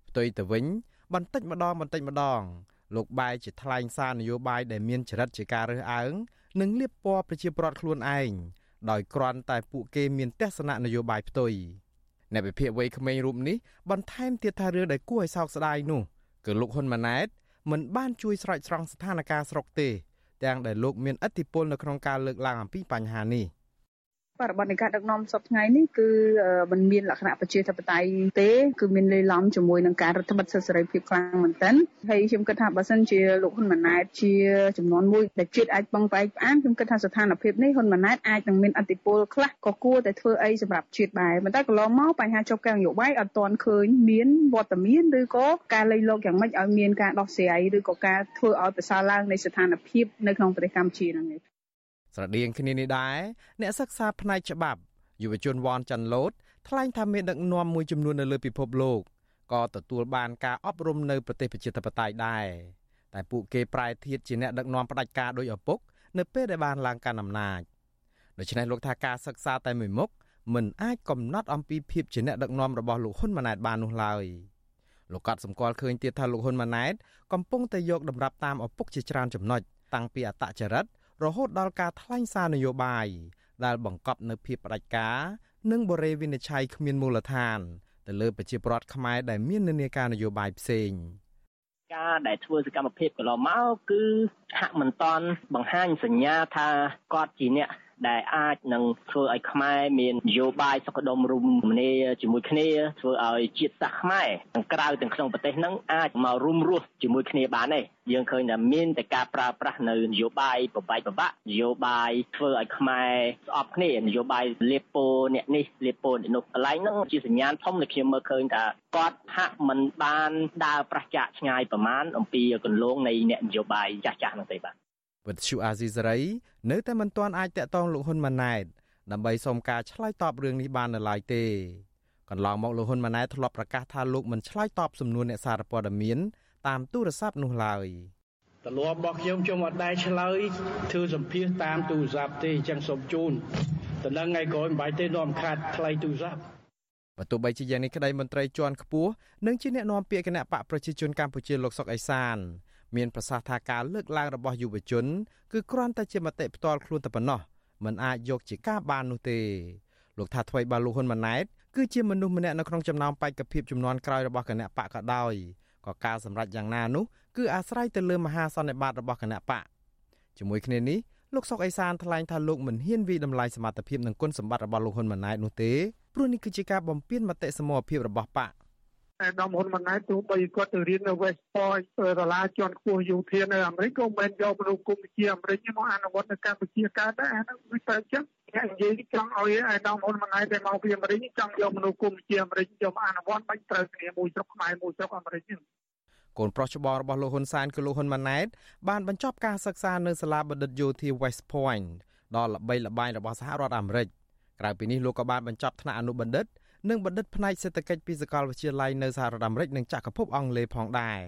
ផ្ទុយទៅវិញ បន្តិចម្ដងបន្តិចម្ដង លោកបែរជាថ្លែងសារនយោបាយដែលមានចរិតជាការរើសអើង និងលៀបពណ៌ប្រជាពលរដ្ឋខ្លួនឯងដោយគ្រាន់តែពួកគេមានទស្សនៈនយោបាយផ្ទុយអ្នកវិភាគវ័យក្មេងរូបនេះបន្ថែមទៀតថារឿងដែលគួរឲ្យសោកស្ដាយនោះគឺលោកហ៊ុនម៉ាណែតមិនបានជួយស្រោចស្រង់ស្ថានភាពស្រុកទេ ទាំងដែលលោកមានឥទ្ធិពលនៅក្នុងការលើកឡើងអំពីបញ្ហានេះ បរិបទនៃការដឹកនាំសពថ្ងៃនេះគឺมันមានលក្ខណៈប្រជាធិបតេយ្យទេគឺមានលេឡំជាមួយនឹងការរដ្ឋបတ်សិទ្ធិសេរីភាពខ្លាំងមែនទែនហើយខ្ញុំគិតថាបើសិនជាលោកហ៊ុនម៉ាណែតជាចំនួនមួយដែលជាតិអាចបងបែកផ្អានខ្ញុំគិតថាស្ថានភាពនេះហ៊ុនម៉ាណែតអាចនឹងមានអធិបុលខ្លះក៏គួរតែធ្វើអីសម្រាប់ជាតិដែរប៉ុន្តែកន្លងមកបញ្ហាជាប់កាំងនយោបាយអត់ទាន់ឃើញមានវត្តមានឬក៏ការលៃលោកយ៉ាងម៉េចឲ្យមានការដោះស្រាយឬក៏ការធ្វើឲ្យប្រសើរឡើងនៃស្ថានភាពនៅក្នុងប្រទេសកម្ពុជាហ្នឹងឯង ស្រដៀងគ្នានេះដែរអ្នកសិក្សាផ្នែកច្បាប់យុវជនវ៉ាន់ចាន់ឡូតថ្លែងថាមេដឹកនាំមួយចំនួននៅលើពិភពលោកក៏ទទួលបានការអប់រំនៅប្រទេសប្រជាធិបតេយ្យដែរតែពួកគេប្រែធៀបជាអ្នកដឹកនាំផ្ដាច់ការដោយឪពុកនៅពេលដែលបានឡើងកាន់អំណាចដូច្នេះលោកថាការសិក្សាតែមួយមុខមិនអាចកំណត់អំពីភាពជាអ្នកដឹកនាំរបស់លោកហ៊ុនម៉ាណែតបាននោះឡើយលោកកត់សម្គាល់ឃើញទៀតថាលោកហ៊ុនម៉ាណែតកំពុងតែយកតម្រាប់តាមឪពុកជាច្រើនចំណុចតាំងពីអតចរិត រហូតដល់ការថ្លែងសារនយោបាយដែលបង្កប់នៅភាពផ្ដាច់ការនិងបរិយាវិនិច្ឆ័យគ្មានមូលដ្ឋានទៅលើប្រជាពលរដ្ឋខ្មែរដែលមាននានាការនយោបាយផ្សេងការដែលធ្វើសកម្មភាពកន្លងមកគឺហាក់មិនតន់បង្ហាញសញ្ញាថាគាត់ជាអ្នក ដែលអាចនឹងធ្វើឲ្យខ្មែរមាននយោបាយសុខដុមរមនាជាមួយគ្នាធ្វើឲ្យជាតិសាសន៍ខ្មែរទាំងក្រៅទាំងក្នុងប្រទេសហ្នឹងអាចមករួមរស់ជាមួយគ្នាបានទេយើងឃើញថាមានតែការប្រើប្រាស់នៅនយោបាយប្របែកប្របាក់នយោបាយធ្វើឲ្យខ្មែរស្អប់គ្នានយោបាយលៀបពោអ្នកនេះលៀបពោអ្នកនោះកន្លែងហ្នឹងជាសញ្ញាណធំដែលខ្ញុំមើលឃើញថាគាត់ហាក់មិនបានដើរប្រឆាចឆ្ងាយប្រមាណអំពីគន្លងនៃអ្នកនយោបាយចាស់ៗហ្នឹងទេបាទ វិទ្យុអាស៊ីសេរីនៅតែមិនទាន់អាចតាក់ទងលោកហ៊ុនម៉ាណែតដើម្បីសុំការឆ្លើយតបរឿងនេះបាននៅឡើយទេកន្លងមកលោកហ៊ុនម៉ាណែតធ្លាប់ប្រកាសថាលោកមិនឆ្លើយតបសំណួរអ្នកសារព័ត៌មានតាមទូរស័ព្ទនោះឡើយទលាប់របស់ខ្ញុំខ្ញុំអត់ដែរឆ្លើយធ្វើសម្ភាសតាមទូរស័ព្ទទេអញ្ចឹងសូមជូនតំណឹងថ្ងៃក្រោយមិនបាច់ទេនាំខាត់ថ្លៃទូរស័ព្ទបើទោះបីជាយ៉ាងនេះក្តីមន្ត្រីជាន់ខ្ពស់និងជាអ្នកនាំពាក្យគណៈបកប្រជាជនកម្ពុជាលោកសុកអេសាន មានប្រសាសន៍ថាការលើកឡើងរបស់យុវជនគឺគ្រាន់តែជាមតិផ្ទាល់ខ្លួនតែប៉ុណ្ណោះមិនអាចយកជាការបាននោះទេលោកថាថ្មីបើលោកហ៊ុនម៉ាណែតគឺជាមនុស្សម្នាក់នៅក្នុងចំណោមបេក្ខភាពចំនួនក្រោយរបស់គណៈបកក៏ដោយក៏ការសម្រេចយ៉ាងណានោះគឺអាស្រ័យទៅលើមហាសន្និបាតរបស់គណៈបកជាមួយគ្នានេះលោកសុកអេសានថ្លែងថាលោកមិនហ៊ានវិដំឡៃសមត្ថភាពនិងគុណសម្បត្តិរបស់លោកហ៊ុនម៉ាណែតនោះទេព្រោះនេះគឺជាការបំពានមតិសមរភាពរបស់បក អាដាមហ៊ុនម៉ាណែតទោះបីគាត់ទៅរៀននៅ West Point សាលាជាន់ខ្ពស់យោធានៅអាមេរិកក៏មិនយកមនុស្សគុំជាអាមេរិកមកអនុវត្តនៅកម្ពុជាកើតដែរអានោះវាទៅចឹងគេនិយាយចង់ឲ្យអាដាមហ៊ុនម៉ាណែតដែលមកពីអាមេរិកចង់យកមនុស្សគុំជាអាមេរិកយកមកអនុវត្តមិនត្រូវគ្នាមួយស្រុកខ្មែរមួយស្រុកអាមេរិកហ្នឹងកូនប្រុសច្បងរបស់លោកហ៊ុនសែនគឺលោកហ៊ុនម៉ាណែតបានបញ្ចប់ការសិក្សានៅសាលាបណ្ឌិតយោធា West Point ដ៏ល្បីល្បាញរបស់សហរដ្ឋអាមេរិកក្រៅពីនេះលោកក៏បានបញ្ចប់ថ្នាក់អនុបណ្ឌិត និងបណ្ឌិតផ្នែកសេដ្ឋកិច្ចពីសាកលវិទ្យាល័យនៅសហរដ្ឋអាមេរិកនិងចក្រភពអង់គ្លេសផងដែរ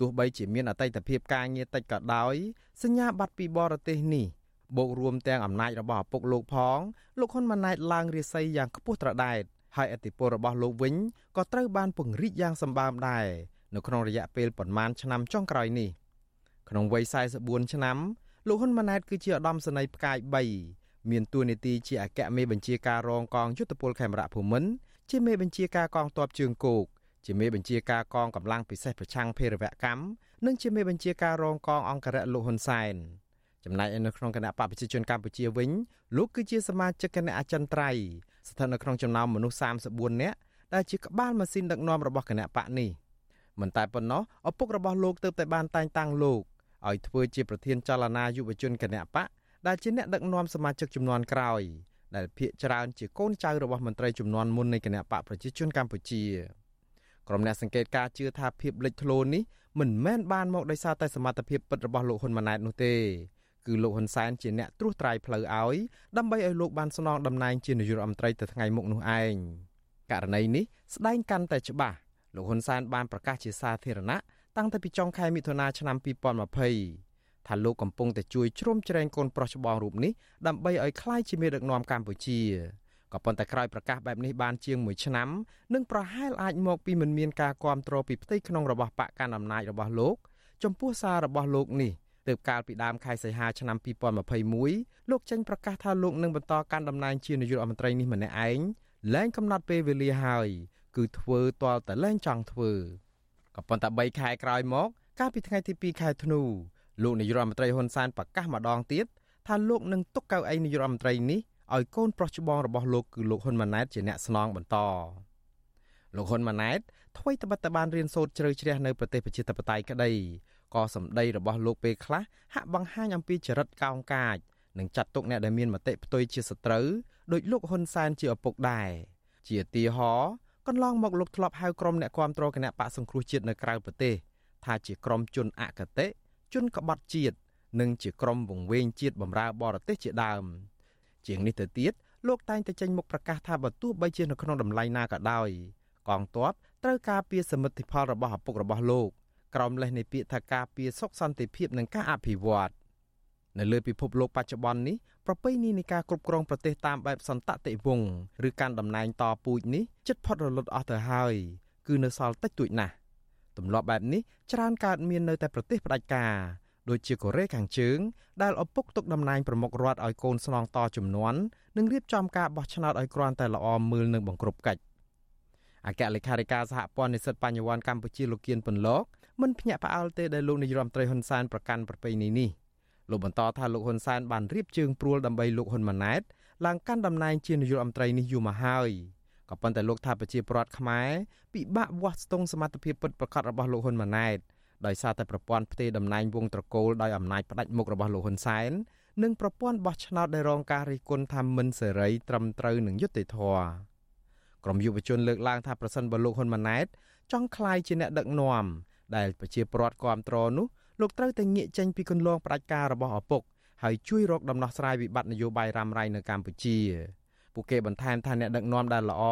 ទោះបីជាមានអតីតភាពការងារតិចក៏ដោយសញ្ញាបត្រពីបរទេសនេះបូករួមទាំងអំណាចរបស់ឪពុកលោកផងលោកហ៊ុនម៉ាណែតឡើងរាសីយ៉ាងខ្ពស់ត្រដែតហើយអធិបុលរបស់លោកវិញក៏ត្រូវបានពង្រីកយ៉ាងសម្បើមដែរនៅក្នុងរយៈពេលប្រមាណឆ្នាំចុងក្រោយនេះក្នុងវ័យ44ឆ្នាំលោកហ៊ុនម៉ាណែតគឺជាឧត្តមសេនីយ៍ផ្កាយ3 មានតួនាទីជាអគ្គមេបញ្ជាការរងកងយុទ្ធពលខេមរៈភូមិន្ទជាមេបញ្ជាការកងទ័ពជើងគោកជាមេបញ្ជាការកងកម្លាំងពិសេសប្រឆាំងភេរវកម្មនិងជាមេបញ្ជាការរងកងអង្គរៈលោកហ៊ុនសែនចំណែកនៅក្នុងគណៈបកប្រជាជនកម្ពុជាវិញលោកគឺជាសមាជិកគណៈអចិន្ត្រៃយ៍ស្ថិតនៅក្នុងចំណោមមនុស្ស34នាក់ដែលជាក្បាលម៉ាស៊ីនដឹកនាំរបស់គណៈបកនេះមិនតែប៉ុណ្ណោះឪពុករបស់លោកទើបតែបានតែងតាំងលោកឲ្យធ្វើជាប្រធានចលនាយុវជនគណៈបក ដែលជាអ្នកដឹកនាំសមាជិកចំនួនក្រោយដែលភាកច្រើនជាកូនចៅរបស់មន្ត្រីចំនួនមុននៃគណៈបកប្រជាជនកម្ពុជាក្រុមអ្នកសង្កេតការជឿថាភាពលេចធ្លោនេះមិនមែនបានមកដោយសារតែសមត្ថភាពពិតរបស់លោកហ៊ុនម៉ាណែតនោះទេគឺលោកហ៊ុនសែនជាអ្នកត្រួសត្រាយផ្លូវឲ្យដើម្បីឲ្យលោកបានស្នងតំណែងជានាយករដ្ឋមន្ត្រីទៅថ្ងៃមុខនោះឯងករណីនេះស្ដែងកាន់តែច្បាស់លោកហ៊ុនសែនបានប្រកាសជាសាធារណៈតាំងតែពីចុងខែមិថុនាឆ្នាំ2020 ថាលោកកំពុងតែជួយជ្រោមជ្រែងកូនប្រុសច្បងរូបនេះដើម្បីឲ្យក្លាយជាមេដឹកនាំកម្ពុជាក៏ប៉ុន្តែក្រោយប្រកាសបែបនេះបានជាង1ឆ្នាំនឹងប្រហែលអាចមកពីមិនមានការគ្រប់គ្រងពីផ្ទៃក្នុងរបស់បកកណ្ដាលអំណាចរបស់លោក ចំពោះសាររបស់លោកនេះទើបកាលពីដើមខែសីហាឆ្នាំ2021លោកចេញប្រកាសថាលោកនឹងបន្តកាន់តំណែងជានាយករដ្ឋមន្ត្រីនេះម្នាក់ឯងលែងកំណត់ពេលវេលាហើយ គឺធ្វើទាល់តែលែងចង់ធ្វើក៏ប៉ុន្តែ3ខែក្រោយមក កាលពីថ្ងៃទី2ខែធ្នូ លោកនាយករដ្ឋមន្ត្រីហ៊ុនសែនប្រកាសម្ដងទៀតថាលោកនឹងទុកកៅអីនាយករដ្ឋមន្ត្រីនេះឲ្យកូនប្រុសច្បងរបស់លោកគឺលោកហ៊ុនម៉ាណែតជាអ្នកស្នងបន្តលោកហ៊ុនម៉ាណែតថ្មីត្បិតតែបានរៀនសូត្រជ្រៅជ្រះនៅប្រទេសប្រជាធិបតេយ្យក្តីក៏សម្ដីរបស់លោកពេលខ្លះហាក់បង្ហាញអំពីចរិតកោងកាចនិងចាត់ទុកអ្នកដែលមានមតិផ្ទុយជាសត្រូវដោយលោកហ៊ុនសែនជាឪពុកដែរជាទីហោកន្លងមកលោកធ្លាប់ហៅក្រុមអ្នកគាំទ្រគណៈបកសង្គ្រោះជាតិនៅក្រៅប្រទេសថាជាក្រុមជនអកតេ ជនក្បត់ជាតិនិងជាក្រុមវង្វេងជាតិបំរើបរទេសជាដើម ជាងនេះទៅទៀតលោកតែងតែចេញមុខប្រកាសថាបើទោះបីជានៅក្នុងតម្លៃណាក៏ដោយកងទ័ពត្រូវការពារសមិទ្ធផលរបស់ឪពុករបស់លោកក្រោមលេសនៃពាក្យថាការពារសុខសន្តិភាពនិងការអភិវឌ្ឍនៅលើពិភពលោកបច្ចុប្បន្ននេះប្រពៃណីនៃការគ្រប់គ្រងប្រទេសតាមបែបសន្តតិវង្សឬការតំណែងតពូជនេះជិតផុតរលត់អស់ទៅហើយគឺនៅសល់តិចតួចណាស់ ទម្លាប់បែបនេះច្រើនកើតមាននៅតែប្រទេសផ្ដាច់ការដូចជាកូរ៉េខាងជើងដែលឪពុកទុកតំណែងប្រមុខរដ្ឋឲ្យកូនស្នងតជំនាន់និងរៀបចំការបោះឆ្នោតឲ្យគ្រាន់តែល្អមើលនិងបង្ក្រប់កិច្ចអគ្គលេខាធិការសហព័ន្ធនិស្សិតបញ្ញវន្តកម្ពុជាលោកគៀនពន្លកមិនភ្ញាក់ផ្អើលទេដែលលោកនាយរដ្ឋមន្ត្រីហ៊ុនសែនប្រកាន់ប្រពៃណីនេះលោកបន្តថាលោកហ៊ុនសែនបានរៀបជើងព្រួលដើម្បីលោកហ៊ុនម៉ាណែតឡើងកាន់តំណែងជានាយករដ្ឋមន្ត្រីនេះយូរមកហើយ ក៏ប៉ុន្តែលោកថាប្រជាពលរដ្ឋខ្មែរពិបាកវាស់ស្ទង់សមត្ថភាពពិតប្រាកដរបស់លោកហ៊ុនម៉ាណែតដោយសារតែប្រព័ន្ធផ្ទេរតំណែងវងត្រកូលដោយអំណាចផ្ដាច់មុខរបស់លោកហ៊ុនសែននិងប្រព័ន្ធបោះឆ្នោតដែលរងការរិះគន់ថាមិនសេរីត្រឹមត្រូវនឹងយុត្តិធម៌ក្រមយុវជនលើកឡើងថាប្រសិនបើលោកហ៊ុនម៉ាណែតចង់ក្លាយជាអ្នកដឹកនាំដែលប្រជាពលរដ្ឋគ្រប់គ្រងនោះលោកត្រូវតែងាកចេញពីគន្លងផ្ដាច់ការរបស់ឪពុកហើយជួយរកដំណោះស្រាយវិបត្តិនយោបាយរ៉ាំរ៉ៃនៅកម្ពុជា ពួកគេបន្ថែមថាអ្នកដឹកនាំដែលល្អ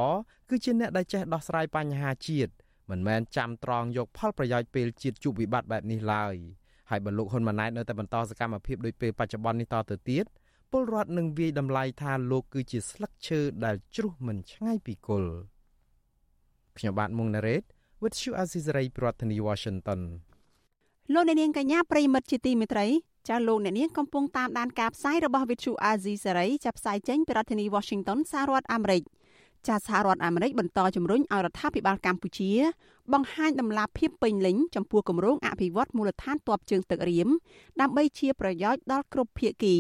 គឺជាអ្នកដែលចេះដោះស្រាយបញ្ហាជាតិមិនមែនចាំត្រង់យកផលប្រយោជន៍ពេលជាតិជួបវិបត្តិបែបនេះឡើយហើយបើលោកហ៊ុនម៉ាណែតនៅតែបន្តសកម្មភាពដូចពេលបច្ចុប្បន្ននេះតទៅទៀតពលរដ្ឋនឹងវាយតម្លៃថាលោកគឺជាស្លឹកឈើដែលជ្រុះមិនឆ្ងាយពីគល់ខ្ញុំបាទមុងណារ៉េត with Shu Azizari ប្រធានាធិបតី Washington លោកអ្នកនាងកញ្ញាប្រិមិត្តជាទីមេត្រី ចាលោកអ្នកនាងកំពុងតាមដានការផ្សាយរបស់ Vithu Azizi Saray ចាប់ផ្សាយចេញពីរដ្ឋធានី Washington សហរដ្ឋអាមេរិកចាសហរដ្ឋអាមេរិកបន្តជំរុញឲ្យរដ្ឋាភិបាលកម្ពុជា បង្ហាញដំណាភាពពេញលេញចំពោះគម្រោងអភិវឌ្ឍមូលដ្ឋានទ័ពជើងទឹករៀមដើម្បីជាប្រយោជន៍ដល់គ្រប់ភាគី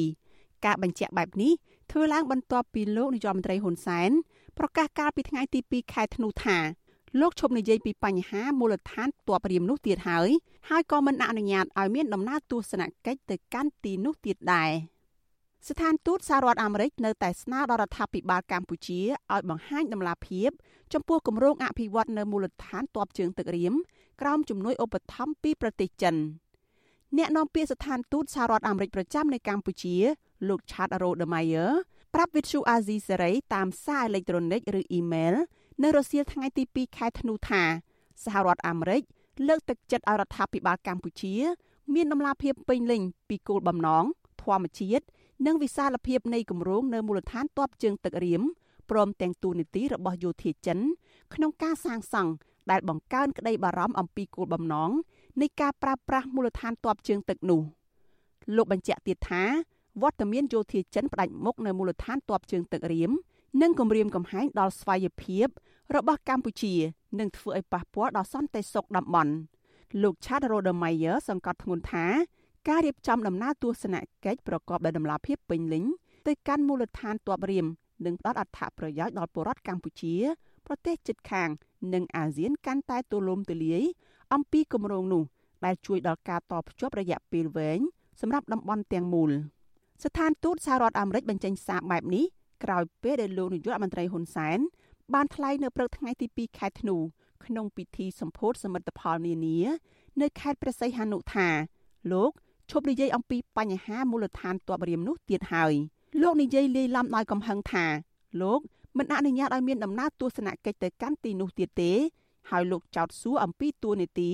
ការបញ្ជាក់បែបនេះធ្វើឡើងបន្ទាប់ពីលោកនាយរដ្ឋមន្ត្រីហ៊ុនសែនប្រកាសកាលពីថ្ងៃទី2ខែធ្នូថា លោកឈប់និយាយពីបញ្ហាមូលដ្ឋានទ័ពរៀមនោះទៀតហើយហើយក៏មិនអនុញ្ញាតឲ្យមានដំណើរទស្សនកិច្ចទៅកាន់ទីនោះទៀតដែរស្ថានទូតសហរដ្ឋអាមេរិកនៅតែស្នើដល់រដ្ឋាភិបាលកម្ពុជាឲ្យបង្ហាញដំណាភាពចំពោះគម្រោងអភិវឌ្ឍនៅមូលដ្ឋានទ័ពជើងទឹករៀមក្រោមជំនួយឧបត្ថម្ភពីប្រទេសចិនអ្នកនាំពាក្យស្ថានទូតសហរដ្ឋអាមេរិកប្រចាំនៅកម្ពុជា លោក Chad Rodemeyer ប្រាប់វិទ្យុអាស៊ីសេរីតាមសារអេឡិចត្រូនិកឬអ៊ីមែល នៅរសៀលថ្ងៃទី2ខែធ្នូថាសហរដ្ឋអាមេរិកលើកទឹកចិត្តឲ្យរដ្ឋាភិបាលកម្ពុជា មានដំណាភាពពេញលេញពីគោលបំណងធម្មជាតិនិងវិសាលភាពនៃគម្រោងនៅមូលដ្ឋានទ័ពជើងទឹករៀមព្រមទាំងទូនីតិរបស់យោធាចិន ក្នុងការសាងសង់ដែលបង្កើនក្តីបារម្ភអំពីគោលបំណងនៃការប្រើប្រាស់មូលដ្ឋានទ័ពជើងទឹកនោះលោកបញ្ជាក់ទៀតថាវត្តមានយោធាចិនផ្ដាច់មុខនៅមូលដ្ឋានទ័ពជើងទឹករៀម និងគម្រាមកំហែងដល់ស្វ័យភាពរបស់កម្ពុជានឹងធ្វើឲ្យប៉ះពាល់ដល់សន្តិសុខតំបន់លោក Chad Rodemeyer សង្កត់ធ្ងន់ថាការរៀបចំដំណើរទស្សនកិច្ចប្រកបដោយតម្លាភាពពេញលេញទៅកាន់មូលដ្ឋានទ័ពរៀមនិងផ្ដល់អត្ថប្រយោជន៍ដល់ពលរដ្ឋកម្ពុជា ប្រទេសជិតខាង និងអាស៊ានកាន់តែទូលំទូលាយអំពីគម្រោងនោះ ដែលជួយដល់ការតភ្ជាប់រយៈពេលវែងសម្រាប់តំបន់ទាំងមូលស្ថានទូតសហរដ្ឋអាមេរិកបញ្ចេញសារបែបនេះ ក្រោយពេលដែលលោកនាយករដ្ឋមន្ត្រីហ៊ុនសែនបានថ្លែងនៅព្រឹកថ្ងៃទី2ខែធ្នូក្នុងពិធីសម្ពោធសមិទ្ធផលនានា នៅខេត្តព្រះសីហនុថាលោកឈប់និយាយអំពីបញ្ហាមូលដ្ឋានទ័ពរៀមនោះទៀតហើយលោកនិយាយលាយឡំដោយកំហឹងថាលោកមិនអនុញ្ញាតឲ្យមានដំណើរទស្សនកិច្ចទៅកាន់ទីនោះទៀតទេហើយលោកចោទសួរអំពីទួលនីតិ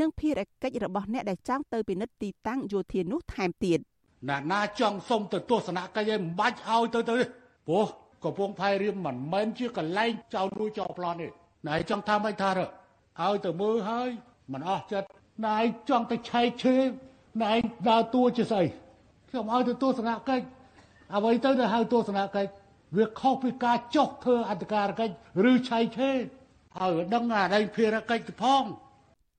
និងភារកិច្ចរបស់អ្នកដែលចង់ទៅពិនិត្យទីតាំងយោធានោះថែមទៀតណាណាចង់សុំទៅទស្សនកិច្ចឯងមិនបាច់ឲ្យទៅទៅ ព្រោះកំពង់ផែរៀមមិនមែនជាកន្លែងចោលលួចចោលប្លន់ទេណែចង់ថាម៉េចថាឲ្យទៅមើលហើយមិនអស់ចិត្តណែចង់ទៅឆែកឈើណែដើរតួជាស្អីខ្ញុំឲ្យទៅទស្សនកិច្ចអ្វីទៅទៅហៅទស្សនកិច្ចវាខុសពីការចុះធ្វើអន្តការកិច្ចឬឆែកឈើឲ្យដឹងអាដែងភារកិច្ចទៅផង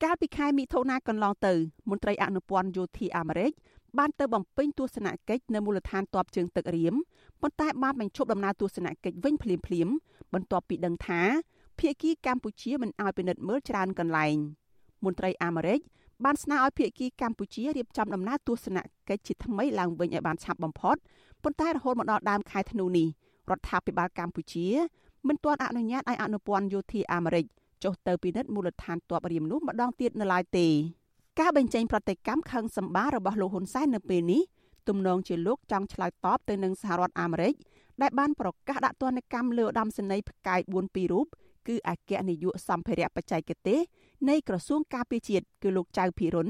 កាលពីខែមិថុនាកន្លងទៅមន្ត្រីអនុព័ន្ធយោធាអាមេរិក បានទៅបំពេញទស្សនកិច្ចនៅមូលដ្ឋានទ័ពជើងទឹករៀមប៉ុន្តែបានបញ្ឈប់ដំណើរទស្សនកិច្ចវិញភ្លាមភ្លាមបន្ទាប់ពីដឹងថាភៀកគីកម្ពុជាមិនអោយពិនិត្យមើលច្រើនកន្លែងមន្ត្រីអាមេរិកបានស្នើឲ្យភៀកគីកម្ពុជារៀបចំដំណើរទស្សនកិច្ចជាថ្មីឡើងវិញឲ្យបានឆាប់បំផុតប៉ុន្តែរហូតមកដល់ដើមខែធ្នូនេះរដ្ឋាភិបាលកម្ពុជាមិនទាន់អនុញ្ញាតឲ្យអនុព័ន្ធយោធាអាមេរិកចុះទៅពិនិត្យមូលដ្ឋានទ័ពរៀមនោះម្ដងទៀតនៅឡើយទេ ការបញ្ចេញប្រតិកម្មខឹងសម្បារបស់លោកហ៊ុនសែននៅពេលនេះទំនងជាលោកចង់ឆ្លើយតបទៅនឹងសហរដ្ឋអាមេរិកដែលបានប្រកាសដាក់ទណ្ឌកម្មលើឧត្តមសេនីយ៍ផ្កាយ4ពីររូបគឺអគ្គនាយកសម្ភារៈបច្ចេកទេសនៃក្រសួងការពារជាតិគឺលោកចៅភិរុន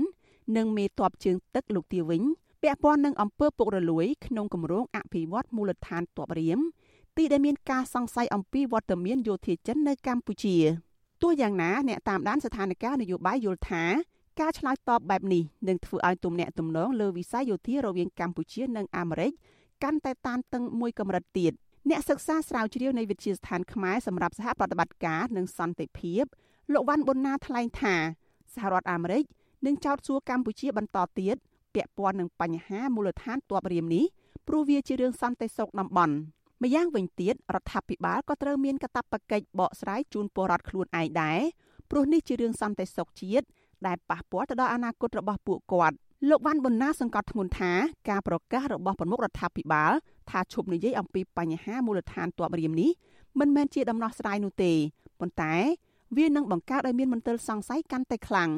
និងមេតបជើងទឹកលោកទាវិញពាក់ព័ន្ធនឹងអំពើពុករលួយក្នុងគម្រោងអភិវឌ្ឍមូលដ្ឋានទ័ពរៀមទីដែលមានការសង្ស័យអំពីវត្តមានយោធាចិននៅកម្ពុជាទោះយ៉ាងណាអ្នកតាមដានស្ថានភាពនយោបាយយល់ថា ការឆ្លើយតបបែបនេះនឹងធ្វើឲ្យទំនាក់ទំនងលើវិស័យយោធារវាងកម្ពុជានិងអាមេរិកកាន់តែតានតឹងមួយកម្រិតទៀតអ្នកសិក្សាស្រាវជ្រាវនៃវិទ្យាស្ថានខ្មែរសម្រាប់សហប្រតិបត្តិការនិងសន្តិភាពលោកវ៉ាន់ប៊ុនណាថ្លែងថាសហរដ្ឋអាមេរិកនឹងចោទសួរកម្ពុជាបន្តទៀតពាក់ព័ន្ធនឹងបញ្ហាមូលដ្ឋានទ័ពរៀមនេះព្រោះវាជារឿងសន្តិសុខតំបន់ម្យ៉ាងវិញទៀតរដ្ឋាភិបាលក៏ត្រូវមានកាតព្វកិច្ចបកស្រាយជូនពលរដ្ឋខ្លួនឯងដែរព្រោះនេះជារឿងសន្តិសុខជាតិ ដែលប៉ះពាល់ទៅដល់អនាគតរបស់ពួកគាត់លោកវ៉ាន់ប៊ុនណាសង្កត់ធ្ងន់ថាការប្រកាសរបស់ប្រមុខរដ្ឋាភិបាលថាឈប់និយាយអំពីបញ្ហាមូលដ្ឋានទ័ពរៀមនេះមិនមែនជាដំណោះស្រាយនោះទេប៉ុន្តែ វានឹងបង្កើតឲ្យមានមន្ទិលសង្ស័យកាន់តែខ្លាំង